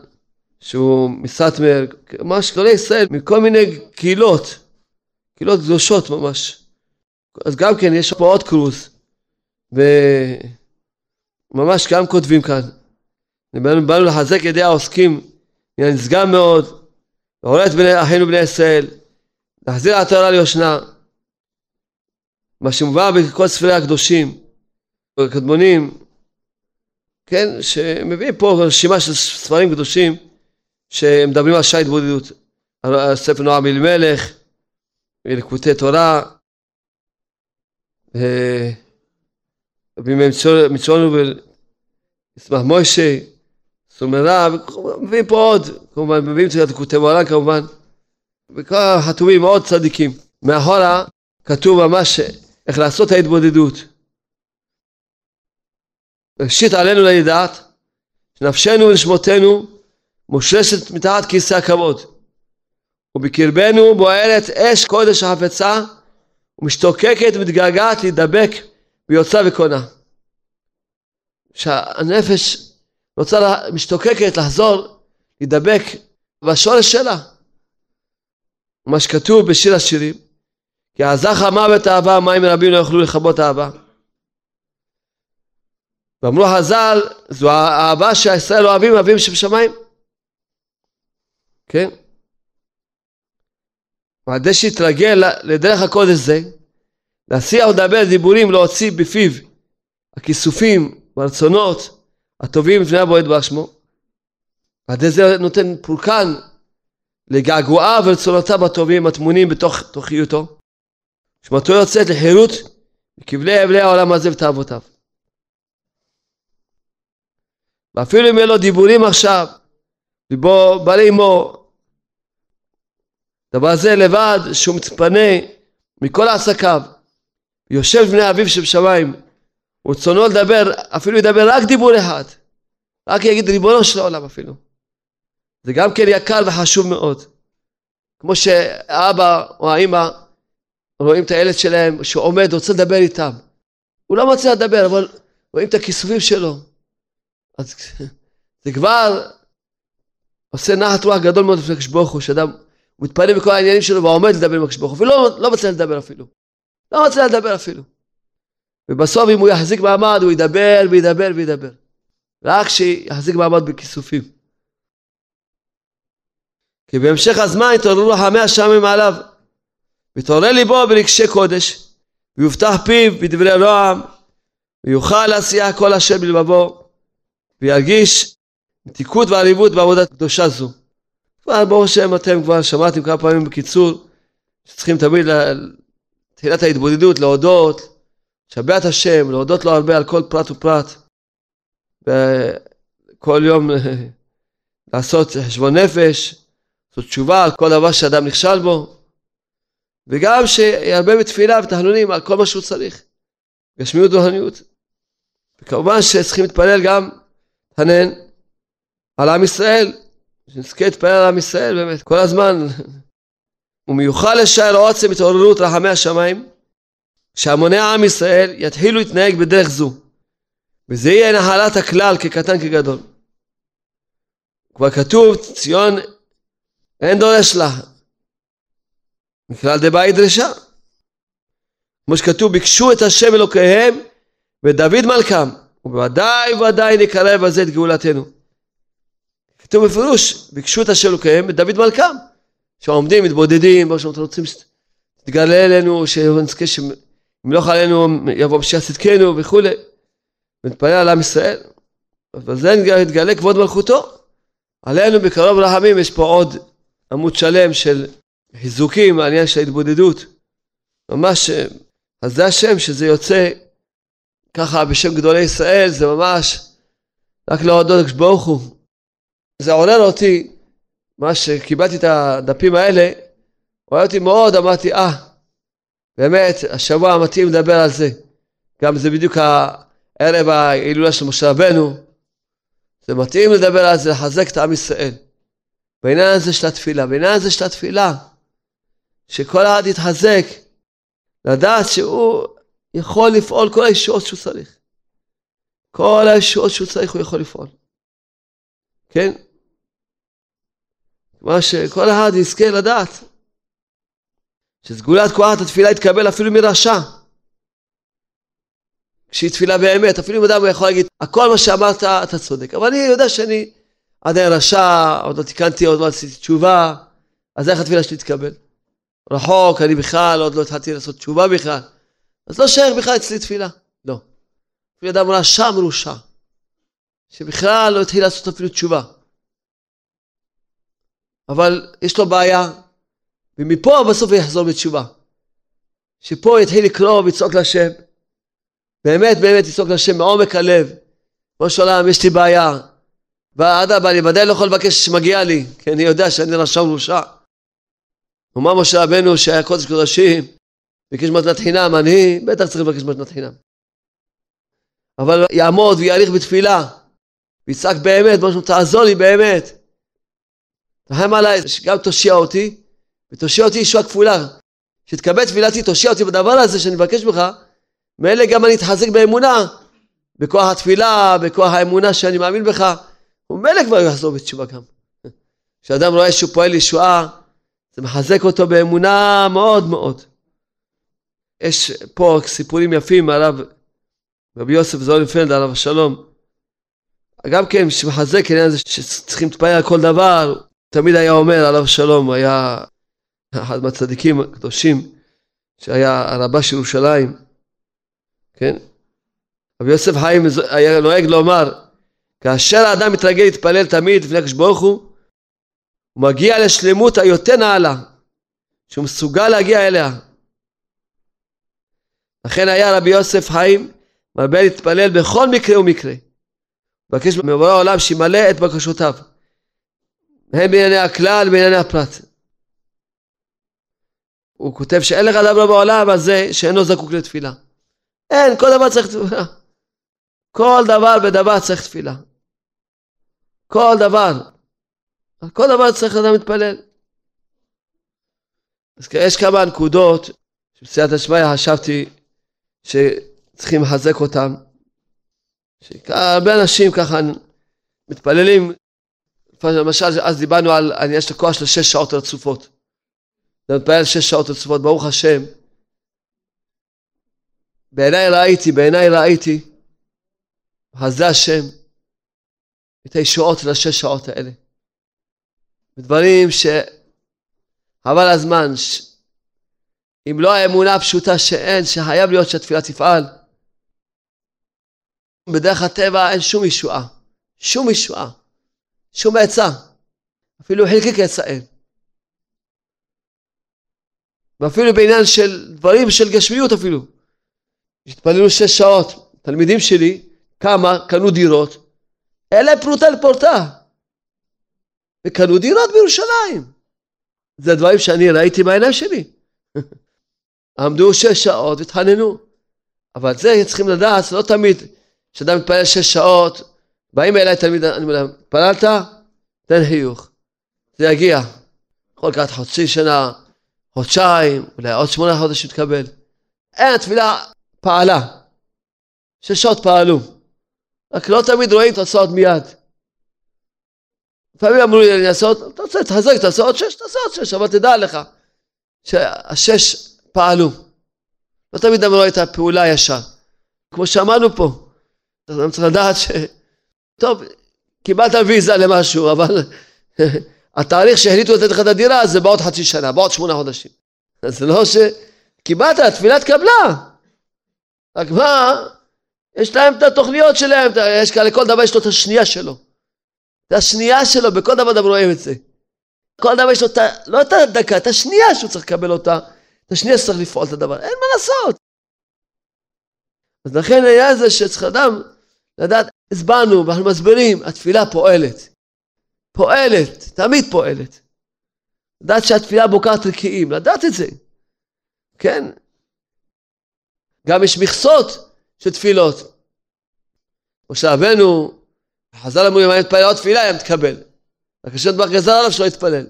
שהוא מסטמר, ממש גדולי ישראל מכל מיני קהילות, קהילות קדושות ממש. אז גם כן יש פה עוד קרוז וממש גם כותבים כאן. באנו, באנו לחזק ידי העוסקים, נשגב מאוד, לעורר את בני, אחינו בני ישראל, להחזיר התורה ליושנה. מה שמובא בכל ספרי הקדושים, הקדמונים, כן, שמביאים פה רשימה של ספרים קדושים שמדברים על שעה התבודדות, על ספר נועם אלימלך, לקוטי תורה, בימי מצוונו וישמח מוישה, סומרה, מביאים פה עוד, כמובן, מביאים את לקוטי מוהר"ן כמובן, וכל החתומים מאוד צדיקים. מאחורה כתוב ממש איך לעשות ההתבודדות. ראשית עלינו לידעת שנפשנו ונשמותינו מושרשת מתחת כיסא הכבוד ובקרבנו בוערת אש קודש החפצה ומשתוקקת ומתגעגעת להידבק ביוצא וקונה. שהנפש רוצה, לה, משתוקקת לחזור, להידבק בשורש שלה. מה שכתוב בשיר השירים, כי עזך המוות אהבה, מים רבים לא יוכלו לכבות אהבה. ואמרו חז"ל, זו האהבה שהישראל אוהבים, אוהבים שבשמיים. כן? ועל ידי שהתרגל לדרך הקודש זה, להסיע ולדבר דיבורים להוציא בפיו הכיסופים והרצונות הטובים לפני הבועט באשמו. ועל ידי זה נותן פורקן לגעגועיו ורצונותיו הטובים הטמונים בתוך תוכיותו. שמתו יוצאת לחירות מכבלי אבלי העולם הזה ותאוותיו. ואפילו אם יהיו לו דיבורים עכשיו, ליבו בא לאמו, דבר זה לבד שהוא מתפנה מכל עסקיו, יושב בני אביו שבשמיים, ורצונו לדבר, אפילו ידבר רק דיבור אחד, רק יגיד ריבונו של העולם אפילו. זה גם כן יקר וחשוב מאוד. כמו שהאבא או האמא רואים את הילד שלהם שעומד, רוצה לדבר איתם. הוא לא רוצה לדבר, אבל רואים את הכיסופים שלו. אז [LAUGHS] זה כבר עושה נחת רוח גדול מאוד לפני הקדוש ברוך הוא, שאדם מתפנה בכל העניינים שלו ועומד לדבר עם הקדוש ברוך הוא, ולא לא מצליח לדבר אפילו. לא מצליח לדבר אפילו. ובסוף אם הוא יחזיק מעמד הוא ידבר וידבר וידבר. רק שיחזיק מעמד בכיסופים. כי בהמשך הזמן התעוררו רחמי השמים מעליו. ויתעורר ליבו ברגשי קודש, ויובטח פיו בדברי נועם, ויוכל להסיע כל אשר בלבבו, וירגיש מתיקות ועליבות בעבודת קדושה זו. כבר ברוך השם אתם כבר שמעתם כמה פעמים בקיצור, שצריכים תמיד לתחילת ההתבודדות להודות, לשבח את השם, להודות לו הרבה על כל פרט ופרט. וכל יום [LAUGHS] לעשות חשבון נפש, לעשות תשובה על כל דבר שאדם נכשל בו, וגם שירבה בתפילה ותחנונים על כל מה שהוא צריך. גשמיות ורוחניות. וכמובן שצריכים להתפלל גם, תנן, על עם ישראל, שנזכה להתפלל על עם ישראל באמת, כל הזמן. ומיוחד לשער עוצם התעוררות רחמי השמיים, שהמוני עם ישראל יתחילו להתנהג בדרך זו, וזה יהיה נחלת הכלל כקטן כגדול. כבר כתוב, ציון אין דורש לה, מכלל דבעי דרשה. כמו שכתוב, ביקשו את השם אלוקיהם ודוד מלכם, ובוודאי ובוודאי נקרב בזה את גאולתנו. כתוב בפירוש, ביקשו את השם אלוקיהם ודוד מלכם. שעומדים, מתבודדים, מה שאתם רוצים שתתגלה אלינו, שנזכה שימלוך עלינו, יבוא משיח צדקנו וכולי. ונתפלל על עם ישראל. אבל זה יתגלה כבוד מלכותו. עלינו בקרוב רחמים יש פה עוד עמוד שלם של חיזוקים, העניין של ההתבודדות. ממש, אז זה השם שזה יוצא ככה בשם גדולי ישראל, זה ממש רק להודות לקדוש ברוך הוא. זה עורר אותי, מה שקיבלתי את הדפים האלה, עורר אותי מאוד, אמרתי, אה, באמת, השבוע מתאים לדבר על זה. גם זה בדיוק הערב ההילולה של משה רבנו. זה מתאים לדבר על זה, לחזק את עם ישראל. בעניין הזה של התפילה, בעניין הזה של התפילה, שכל אחד יתחזק, לדעת שהוא יכול לפעול כל הישועות שהוא צריך. כל הישועות שהוא צריך הוא יכול לפעול. כן? מה שכל אחד יזכה לדעת. שסגולת כוח התפילה יתקבל אפילו מרשע. כשהיא תפילה באמת, אפילו אם אדם יכול להגיד, הכל מה שאמרת, אתה צודק. אבל אני יודע שאני עדיין רשע, עוד לא תיקנתי, עוד לא עשיתי תשובה, אז איך התפילה שלי תתקבל? רחוק, אני בכלל, עוד לא התחלתי לעשות תשובה בכלל. אז לא שייך בכלל אצלי תפילה. לא. אפילו אדם רשע מרושע, שבכלל לא התחיל לעשות אפילו תשובה. אבל יש לו בעיה, ומפה בסוף הוא יחזור בתשובה. שפה יתחיל לקרוא ולצעוק להשם. באמת באמת לצעוק להשם מעומק הלב. כמו שעולם, יש לי בעיה. ואדרבה, אני ודאי לא יכול לבקש שמגיע לי, כי אני יודע שאני רשע ומרושע. ומה משה רבנו שהיה קודש קודשים, ביקש מתנת חינם, אני בטח צריך לבקש מתנת חינם. אבל יעמוד ויעריך בתפילה, ויצעק באמת, משהו תעזור לי באמת. תרחם עליי, שגם תושיע אותי, ותושיע אותי ישועה כפולה. שתקבל תפילתי, תושיע אותי בדבר הזה שאני מבקש ממך, מאלה גם אני אתחזק באמונה, בכוח התפילה, בכוח האמונה שאני מאמין בך, ומילא כבר יחזור בתשובה גם. כשאדם רואה שהוא פועל ישועה, זה מחזק אותו באמונה מאוד מאוד. יש פה סיפורים יפים הרב רבי יוסף זולנפלד עליו השלום. גם כן שמחזק העניין הזה שצריכים להתפלל על כל דבר, תמיד היה אומר עליו השלום, היה אחד מהצדיקים הקדושים שהיה הרבה של ירושלים, כן? רבי יוסף חיים היה נוהג לומר, כאשר האדם מתרגל להתפלל תמיד לפני הקדוש ברוך הוא, הוא מגיע לשלמות היותר נעלה, שהוא מסוגל להגיע אליה. לכן היה רבי יוסף חיים מרבה להתפלל בכל מקרה ומקרה. מבקש מבורא העולם שימלא את בקשותיו, הן בענייני הכלל ובענייני הפרט. הוא כותב שאין לך דבר בעולם הזה שאינו זקוק לתפילה. אין, כל דבר צריך תפילה. כל דבר בדבר צריך תפילה. כל דבר. כל דבר צריך אדם להתפלל. אז יש כמה נקודות שבסייעתא שמיא חשבתי שצריכים לחזק אותם. שהרבה אנשים ככה מתפללים, למשל אז דיברנו על העניין של הכוח של שש שעות רצופות. אתה מתפלל שש שעות רצופות, ברוך השם. בעיניי ראיתי, בעיניי ראיתי, חזה השם, את הישועות של השש שעות האלה. דברים שחבל הזמן, ש... אם לא האמונה הפשוטה שאין, שחייב להיות שהתפילה תפעל. בדרך הטבע אין שום ישועה, שום ישועה, שום עצה, אפילו חלקיק עצה אין. ואפילו בעניין של דברים של גשמיות אפילו. התפללו שש שעות, תלמידים שלי, כמה קנו דירות, אלה פרוטה לפורטה. וקנו דירות בירושלים. זה דברים שאני ראיתי בעיניים שלי. [LAUGHS] עמדו שש שעות והתחננו. אבל זה צריכים לדעת, לא תמיד כשאדם מתפלל שש שעות, באים אליי תלמיד, אני אומר להם, התפללת? תן חיוך. זה יגיע. יכול לקחת חצי שנה, חודשיים, אולי עוד שמונה חודשים תקבל. אין, התפילה פעלה. שש שעות פעלו. רק לא תמיד רואים תוצאות מיד. לפעמים אמרו לי לעשות, אתה רוצה להתחזק, תעשה עוד שש, תעשה עוד שש, אבל תדע לך שהשש פעלו. לא תמיד אמרו את הפעולה ישר. כמו שאמרנו פה, אתה צריך לדעת ש... טוב, קיבלת ויזה למשהו, אבל [LAUGHS] התאריך שהחליטו לתת לך את הדירה זה בעוד חצי שנה, בעוד שמונה חודשים. זה לא ש... קיבלת, התפילה התקבלה. רק מה, יש להם את התוכניות שלהם, יש כאלה, כל דבר יש לו את השנייה שלו. זה השנייה שלו, בכל דבר אדם רואים את זה. כל אדם יש לו את ה... לא את הדקה, את השנייה שהוא צריך לקבל אותה, את השנייה שצריך לפעול את הדבר, אין מה לעשות. אז לכן היה זה שצריך אדם לדעת, הסברנו ואנחנו מסבירים, התפילה פועלת. פועלת, תמיד פועלת. לדעת שהתפילה בוקעת רקיעים, לדעת את זה. כן? גם יש מכסות של תפילות. משה רבנו, חז"ל אמרו, אם היה מתפלל עוד תפילה, היה מתקבל. רק השם דבר גזר עליו שלא יתפלל.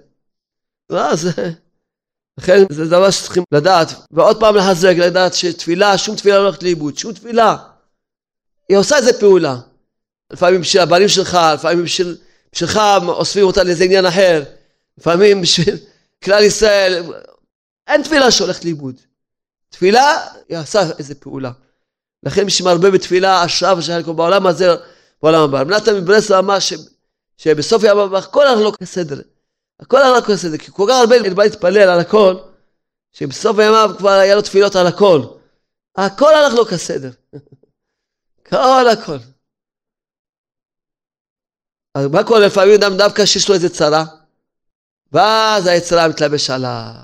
לא, זה... [LAUGHS] לכן זה דבר שצריכים לדעת, ועוד פעם לחזק, לדעת שתפילה, שום תפילה לא הולכת לאיבוד, שום תפילה. היא עושה איזה פעולה. לפעמים בשביל הבנים שלך, לפעמים בשביל, בשבילך אוספים אותה לאיזה עניין אחר, לפעמים בשביל כלל ישראל. אין תפילה שהולכת לאיבוד. תפילה, היא עושה איזה פעולה. לכן מי שמרבה בתפילה, אשר ילכו בעולם הזה, בעולם הבא. רב נתן מברסלב אמר ש, שבסוף יום הבא, הכל הלך לו כסדר. הכל לו כסדר, כי כל כך הרבה בא להתפלל על הכל, שבסוף ימיו כבר היה לו תפילות על הכל. הכל הלך לו כסדר. כל הכל. אז מה קורה לפעמים אדם דווקא שיש לו איזה צרה, ואז היצרה מתלבש עליו.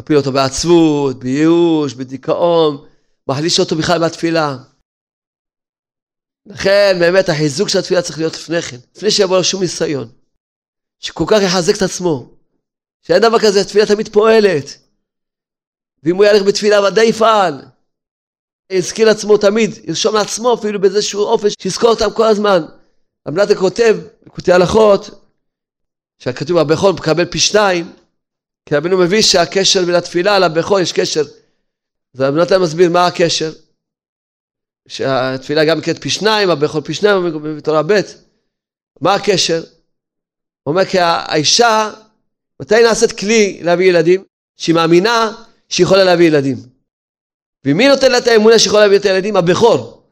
מפיל אותו בעצבות, בייאוש, בדיכאון, מחליש אותו בכלל מהתפילה. לכן באמת החיזוק של התפילה צריך להיות לפני כן, לפני שיבוא לו שום ניסיון. שכל כך יחזק את עצמו. שאין דבר כזה, התפילה תמיד פועלת. ואם הוא ילך בתפילה ודאי יפעל. יזכיר לעצמו תמיד, ירשום לעצמו אפילו באיזשהו אופן, שיזכור אותם כל הזמן. המלטה כותב, בקוטעי הלכות, שהכתוב הבכור מקבל פי שניים, כי רבינו מביא שהקשר בין התפילה לבכור יש קשר. אז המלטה מסביר מה הקשר. שהתפילה גם נקראת פי שניים, הבכור פי שניים, בתורה ב', מה הקשר? הוא אומר כי האישה, מתי נעשית כלי להביא ילדים? שהיא מאמינה שהיא יכולה להביא ילדים. ומי נותן לה את האמונה שיכולה להביא את הילדים? הבכור.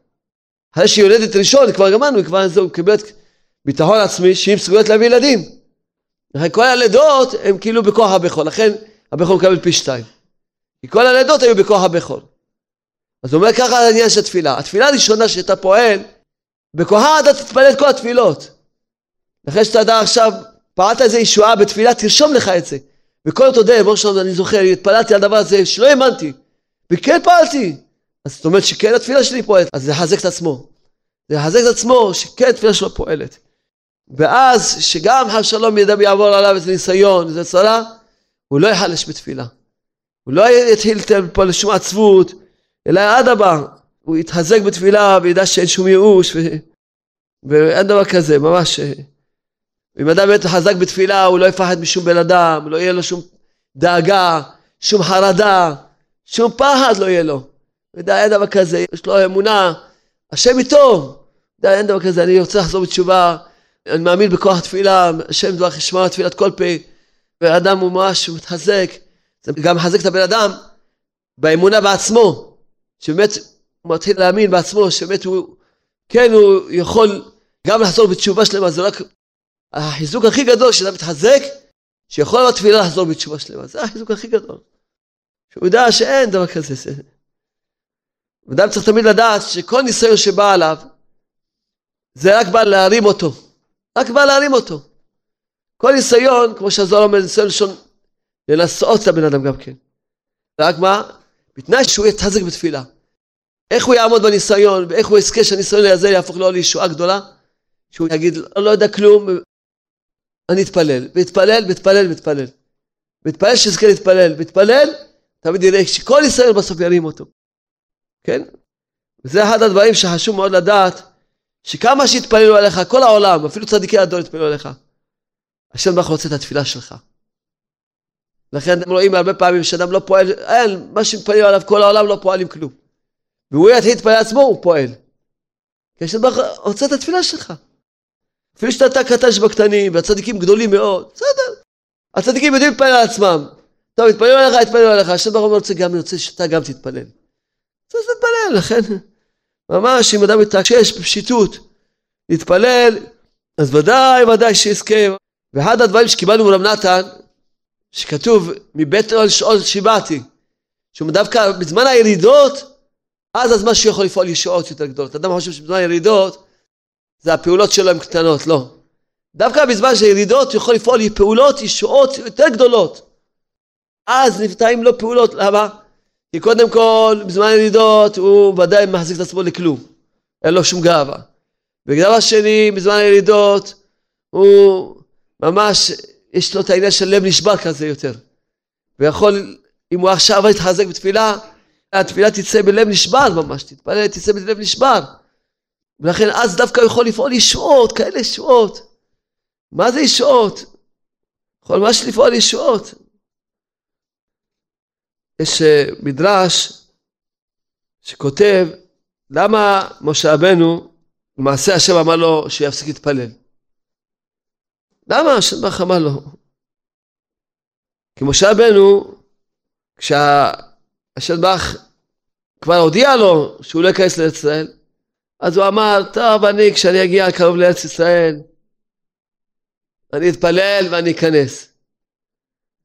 אחרי שהיא יולדת ראשון, כבר גמרנו, היא כבר קיבלת ביטחון עצמי שהיא מסוגלת להביא ילדים. לכן כל הלידות הם כאילו בכוח הבכור, לכן הבכור מקבל פי שתיים. כי כל הלידות היו בכוח הבכור. אז הוא אומר ככה על העניין של התפילה. התפילה הראשונה שאתה פועל, בכוחה אתה תתפלל את כל התפילות. אחרי שאתה יודע עכשיו, פעלת איזה ישועה בתפילה, תרשום לך את זה. וכל תודה, שלום, אני זוכר, התפללתי על דבר הזה שלא האמנתי. וכן פעלתי. אז זאת אומרת שכן התפילה שלי פועלת, אז זה יחזק את עצמו. זה יחזק את עצמו שכן התפילה שלו פועלת. ואז שגם חס שלום ידע ויעבור עליו איזה ניסיון, איזה צרה, הוא לא יחלש בתפילה. הוא לא יתחיל פה לשום עצבות, אלא אדרבה, הוא יתחזק בתפילה וידע שאין שום ייאוש, ו... ואין דבר כזה, ממש. אם אדם באמת חזק בתפילה, הוא לא יפחד משום בן אדם, לא יהיה לו שום דאגה, שום חרדה, שום פחד לא יהיה לו. ודאי, אין דבר כזה, יש לו אמונה, השם איתו. די, אין דבר כזה, אני רוצה לחזור בתשובה, אני מאמין בכוח התפילה, השם דבר ישמע תפילת כל פה, ואדם הוא ממש מתחזק, זה גם מחזק את הבן אדם באמונה בעצמו, שבאמת הוא מתחיל להאמין בעצמו, שבאמת הוא, כן, הוא יכול גם לחזור בתשובה שלמה, זה רק החיזוק הכי גדול שאדם מתחזק, שיכול בתפילה לחזור בתשובה שלמה, זה החיזוק הכי גדול. שהוא יודע שאין דבר כזה. אדם צריך תמיד לדעת שכל ניסיון שבא עליו, זה רק בא להרים אותו. רק בא להרים אותו. כל ניסיון, כמו שהזוהר אומר, ניסיון לשון, לנסות את הבן אדם גם כן. רק מה? בתנאי שהוא יתחזק בתפילה. איך הוא יעמוד בניסיון, ואיך הוא יזכה שהניסיון הזה יהפוך לו לישועה גדולה? שהוא יגיד, לא יודע כלום, אני אתפלל, ואתפלל, ואתפלל, ואתפלל. ואתפלל שיזכה להתפלל, ואתפלל, תמיד יראה שכל ניסיון בסוף ירים אותו. כן? וזה אחד הדברים שחשוב מאוד לדעת, שכמה שיתפללו עליך, כל העולם, אפילו צדיקי הדור יתפללו עליך, השם ברוך רוצה את התפילה שלך. לכן רואים הרבה פעמים שאדם לא פועל, אין, מה שמתפללים עליו כל העולם לא פועל עם כלום. והוא יתחיל להתפלל עצמו, הוא פועל. כי השם ברוך רוצה את התפילה שלך. אפילו שאתה קטן שבקטנים, והצדיקים גדולים מאוד, בסדר. הצדיקים יודעים להתפלל על עצמם. טוב, יתפללו עליך, יתפללו עליך. השם ברוך הוא רוצה גם, רוצה שאתה גם תתפלל. אז תתפלל, לכן, ממש אם אדם מתעקש בפשיטות להתפלל, אז ודאי ודאי שיזכה. ואחד הדברים שקיבלנו מרב נתן, שכתוב מבית אוהל שאול שיבעתי, שהוא דווקא בזמן הירידות, אז הזמן שהוא יכול לפעול ישועות יותר גדולות. אדם חושב שבזמן הירידות, זה הפעולות שלו הן קטנות, לא. דווקא בזמן של ירידות הוא יכול לפעול פעולות ישועות יותר גדולות. אז נפתעים לו פעולות, למה? כי קודם כל, בזמן ירידות הוא ודאי מחזיק את עצמו לכלום. אין לו שום גאווה. ודבר שני, בזמן הירידות, הוא ממש, יש לו את העניין של לב נשבר כזה יותר. ויכול, אם הוא עכשיו יתחזק בתפילה, התפילה תצא בלב נשבר ממש, תתפלל, תצא בלב נשבר. ולכן אז דווקא הוא יכול לפעול ישועות, כאלה ישועות. מה זה ישועות? יכול ממש לפעול ישועות. יש אה, מדרש שכותב למה משה רבנו למעשה השם אמר לו שיפסיק להתפלל. למה השם ברוך אמר לו? כי משה רבנו, כשהשם ברוך כבר הודיע לו שהוא לא ייכנס לארץ ישראל, אז הוא אמר, טוב, אני, כשאני אגיע קרוב לארץ ישראל, אני אתפלל ואני אכנס.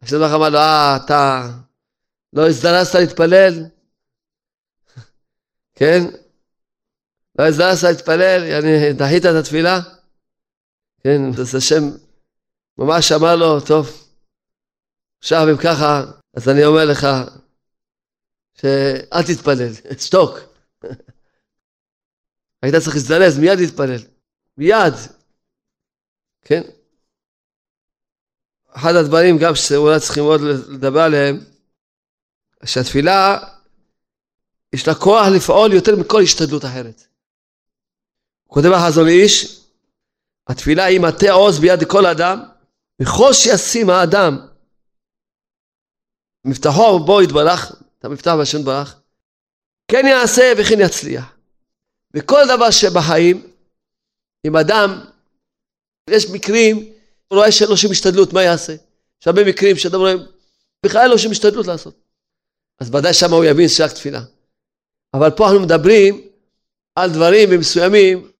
השם ברוך אמר לו, אה, אתה לא הזדרזת להתפלל? כן? לא הזדרזת להתפלל, יעני, דחית את התפילה? כן, אז השם ממש אמר לו, טוב, עכשיו אם ככה, אז אני אומר לך, שאל תתפלל, שתוק. [LAUGHS] היית צריך להזדרז, מיד להתפלל. מיד. כן? אחד הדברים גם שאולי צריכים עוד לדבר עליהם, שהתפילה, יש לה כוח לפעול יותר מכל השתדלות אחרת. כותב החזון איש, התפילה היא מטה עוז ביד כל אדם, וכל שישים האדם מבטחו בו יתברך, את המבטח והשם יתברך, כן יעשה וכן יצליח. וכל דבר שבחיים, אם אדם, יש מקרים, הוא רואה שאין לו שום השתדלות, מה יעשה? יש הרבה מקרים שאדם רואה, בכלל אין לו שום השתדלות לעשות. אז ודאי שמה הוא יבין שרק תפילה. אבל פה אנחנו מדברים על דברים מסוימים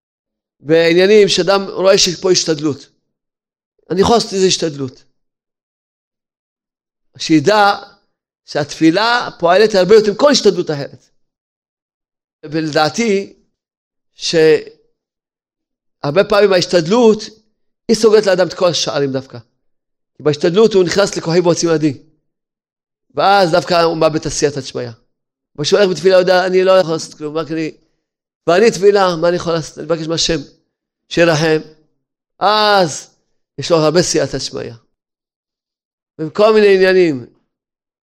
ועניינים שאדם רואה שפה השתדלות. אני יכול לעשות איזה השתדלות. שידע שהתפילה פועלת הרבה יותר מכל השתדלות אחרת. ולדעתי, שהרבה פעמים ההשתדלות, היא סוגרת לאדם את כל השערים דווקא. כי בהשתדלות הוא נכנס לכוחי ועוצים ידי. ואז דווקא הוא מאבד את עשיית שמיא. מה שהולך בתפילה יודע, אני לא יכול לעשות כלום, רק אני... ואני תפילה, מה אני יכול לעשות? אני מבקש מהשם שירחם. אז יש לו הרבה סייעתא שמיא. וכל מיני עניינים.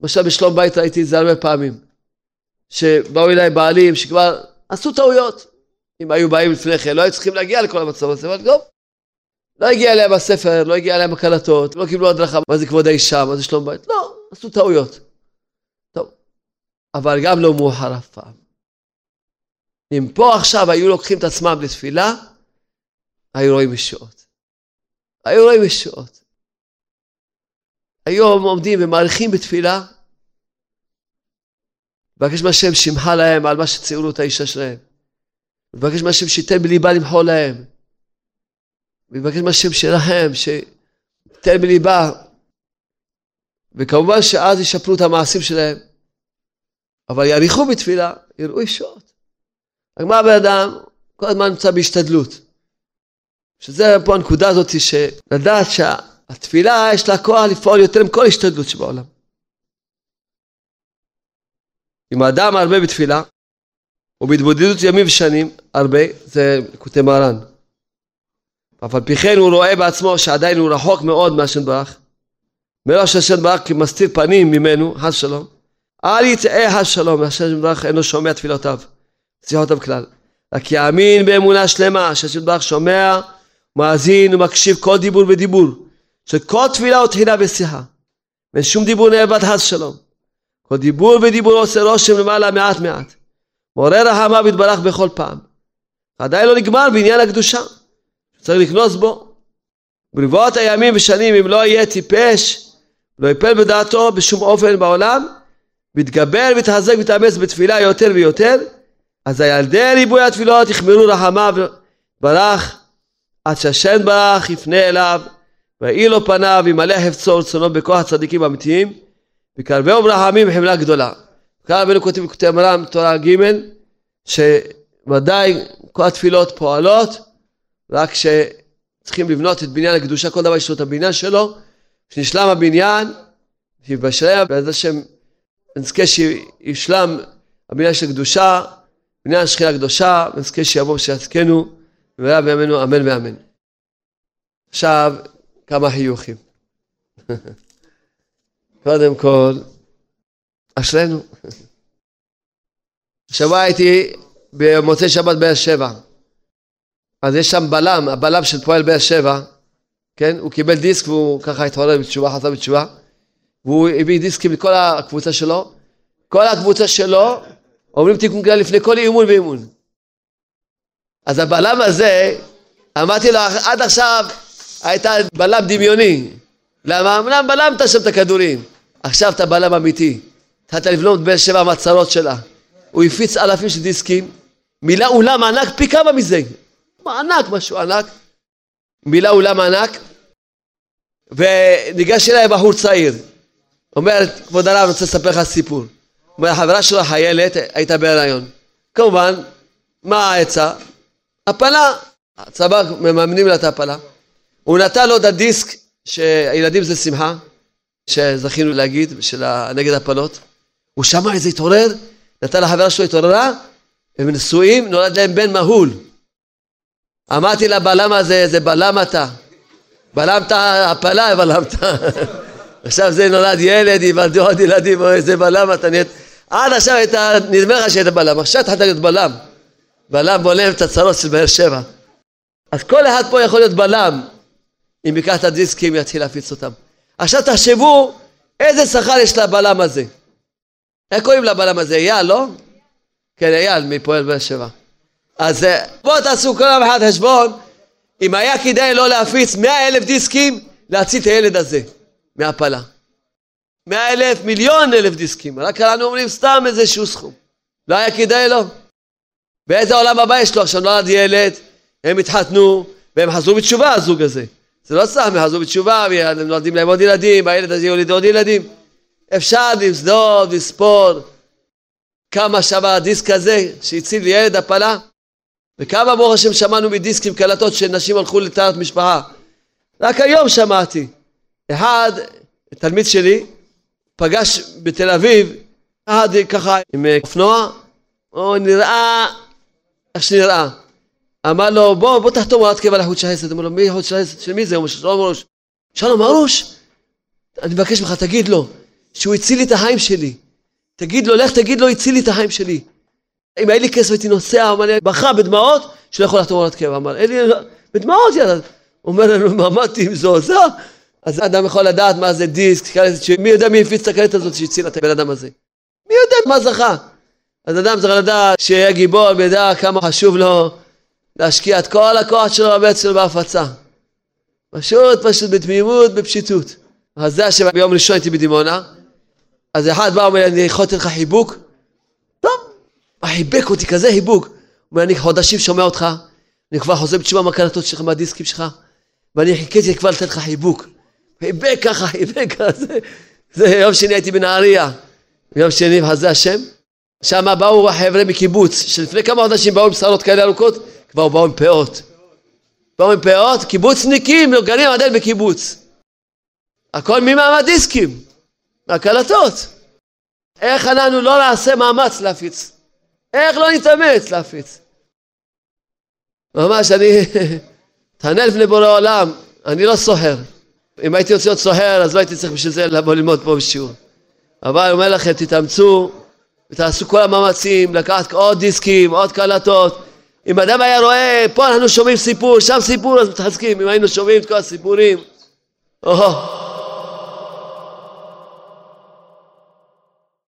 למשל בשלום בית ראיתי את זה הרבה פעמים. שבאו אליי בעלים שכבר עשו טעויות. אם היו באים לפני כן, לא היו צריכים להגיע לכל המצב הזה, אבל טוב. לא הגיע אליהם הספר, לא הגיע אליהם הקלטות, לא קיבלו הדרכה, מה זה כבוד האישה, מה זה שלום בית, לא, עשו טעויות. טוב, אבל גם לא מאוחר אף פעם. אם פה עכשיו היו לוקחים את עצמם לתפילה, היו רואים ישועות. היו רואים ישועות. היום עומדים ומעריכים בתפילה, מבקש מהשם שימחה להם על מה שציירו את האישה שלהם. מבקש מהשם שייתן בליבה למחול להם. מבקש מהשם שלהם, שייתן בליבה. וכמובן שאז ישפרו את המעשים שלהם. אבל יאריכו בתפילה, יראו ישועות. רק מה הבן אדם כל הזמן נמצא בהשתדלות. שזה פה הנקודה הזאת שלדעת שהתפילה יש לה כוח לפעול יותר מכל השתדלות שבעולם. אם האדם הרבה בתפילה, ובהתבודדות ימים ושנים, הרבה, זה כותב מרן. אף על פי כן הוא רואה בעצמו שעדיין הוא רחוק מאוד מהשם ברך. מלא שהשם ברך כמסתיר פנים ממנו, חס שלום. אל יטעה חס שלום, השם ברך אינו שומע תפילותיו, שיחותיו כלל. רק יאמין באמונה שלמה שהשם ברך שומע, מאזין ומקשיב כל דיבור ודיבור, שכל תפילה או תחילה ושיחה. ואין שום דיבור נאבד חס שלום. כל דיבור ודיבור עושה רושם למעלה מעט מעט. מעורר רחמיו יתברך בכל פעם. עדיין לא נגמר בעניין הקדושה. צריך לקנוס בו. ברבעות הימים ושנים אם לא יהיה טיפש, לא יפל בדעתו בשום אופן בעולם, ויתגבר ויתחזק ויתאמץ בתפילה יותר ויותר, אז הילדי ריבוי התפילות יחמרו רחמיו ברך, עד שהשם ברך יפנה אליו, ויהי לו פניו וימלא חפצו רצונו בכוח הצדיקים האמיתיים, וקרבהו ברחמים חמלה גדולה. כאן רבנו כותב בכותב מרם תורה ג' שוודאי כל התפילות פועלות רק צריכים לבנות את בניין הקדושה, כל דבר יש לו את הבניין שלו, כשנשלם הבניין, ובשלם, בעזרת השם, נזכה שישלם הבניין של קדושה, בניין השכינה הקדושה, ונזכה שיבוא ושיעסקנו, במהרה בימינו אמן ואמן. עכשיו, כמה חיוכים. [LAUGHS] קודם כל, אשרינו. [LAUGHS] השבוע הייתי במוצאי שבת באר שבע. אז יש שם בלם, הבלם של פועל באר שבע, כן? הוא קיבל דיסק והוא ככה התעורר בתשובה, חזר בתשובה. והוא הביא דיסקים לכל הקבוצה שלו. כל הקבוצה שלו אומרים תיקון כלל לפני כל אימון ואימון. אז הבלם הזה, אמרתי לו, עד עכשיו היית בלם דמיוני. למה? אמנם בלמת שם את הכדורים. עכשיו אתה בלם אמיתי. התחלת לבלום את באר שבע מהצרות שלה. הוא הפיץ אלפים של דיסקים, מילא אולם ענק פי כמה מזה. ענק, משהו ענק. מילא אולם ענק, וניגש אליי בחור צעיר. אומר, כבוד הרב, אני רוצה לספר לך סיפור. אומר, החברה שלו חיילת, הייתה בהיריון. כמובן, מה העצה? הפלה. הצבא מממנים לה את ההפלה. הוא נתן לו את הדיסק שהילדים זה שמחה, שזכינו להגיד, של נגד הפלות. הוא שמע את זה, התעורר, נתן לחברה שלו, התעוררה, הם נשואים, נולד להם בן מהול. אמרתי לה, בלם הזה, זה בלם אתה. בלמת הפלה, בלמת. עכשיו זה נולד ילד, ייוולדו עוד ילדים, או איזה בלם אתה נהיית... עד עכשיו הייתה, נדמה לך שהיית בלם, עכשיו התחלת להיות בלם. בלם בולם את הצרות של באר שבע. אז כל אחד פה יכול להיות בלם, אם ייקח את הדיסקים ויתחיל להפיץ אותם. עכשיו תחשבו איזה שכר יש לבלם הזה. איך קוראים לבלם הזה? אייל, לא? כן, אייל מפועל באר שבע. אז אה, בואו תעשו כל אחד חשבון, אם היה כדאי לא להפיץ מאה אלף דיסקים, להציל את הילד הזה מהפלה. מאה אלף, מיליון אלף דיסקים, רק אנחנו אומרים סתם איזשהו סכום. לא היה כדאי לו. באיזה עולם הבא יש לו עכשיו נולד ילד, הם התחתנו, והם חזרו בתשובה הזוג הזה. זה לא סתם, הם חזרו בתשובה, והם נולדים להם עוד ילדים, הילד הזה יוליד עוד ילדים. אפשר למסדוד, לספור כמה שווה הדיסק הזה שהציל לי ילד הפלה, וכמה ברוך השם שמענו מדיסקים קלטות שנשים הלכו לטהרת משפחה. רק היום שמעתי. אחד, תלמיד שלי, פגש בתל אביב, אחד ככה עם אופנוע, הוא נראה איך שנראה. אמר לו, בוא, בוא תחתום הוראת קבע לחוד של חסד. אמר לו, מי חוד של חסד? של מי זה? הוא אומר, שלום ארוש. שלום ארוש? אני מבקש ממך, תגיד לו, שהוא הציל לי את החיים שלי. תגיד לו, לך תגיד לו, הציל לי את החיים שלי. אם היה לי כסף הייתי נוסע, אמר לי, בכה בדמעות, שלא יכול לחתום הוראת קבע. אמר, אין לי, בדמעות יאללה. אומר לנו, עמדתי מזועזע. אז אדם יכול לדעת מה זה דיסק, מי יודע מי הפיץ את הקלטת הזאת שהצילה את הבן אדם הזה. מי יודע מה זכה? אז אדם צריך לדעת שיהיה גיבור וידע כמה חשוב לו להשקיע את כל הכוח שלו בבית שלו בהפצה. פשוט, פשוט בתמימות, בפשיטות. אז זה השם ביום ראשון הייתי בדימונה, אז אחד בא ואומר לי, אני יכול לתת לך חיבוק? חיבק אותי, כזה חיבוק. הוא אומר, אני חודשים שומע אותך, אני כבר חוזר בתשובה מהקלטות שלך, מהדיסקים שלך, ואני חיכיתי כבר לתת לך חיבוק. חיבק ככה, חיבק ככה, זה יום שני הייתי בנהריה, יום שני בחזה השם. שם באו החבר'ה מקיבוץ, שלפני כמה חודשים באו עם שערות כאלה ארוכות, כבר באו עם פאות. באו עם פאות, קיבוצניקים, גרים עדיין בקיבוץ. הכל ממעמד דיסקים, מהקלטות. איך אנחנו לא נעשה מאמץ להפיץ? איך לא נתאמץ להפיץ? ממש, אני, [LAUGHS] תענה לפני בורא עולם, אני לא סוחר. אם הייתי רוצה להיות סוחר, אז לא הייתי צריך בשביל זה לבוא ללמוד פה בשיעור. אבל אני אומר לכם, תתאמצו ותעשו כל המאמצים לקחת עוד דיסקים, עוד קלטות. אם אדם היה רואה, פה אנחנו שומעים סיפור, שם סיפור, אז מתחזקים. אם היינו שומעים את כל הסיפורים, או,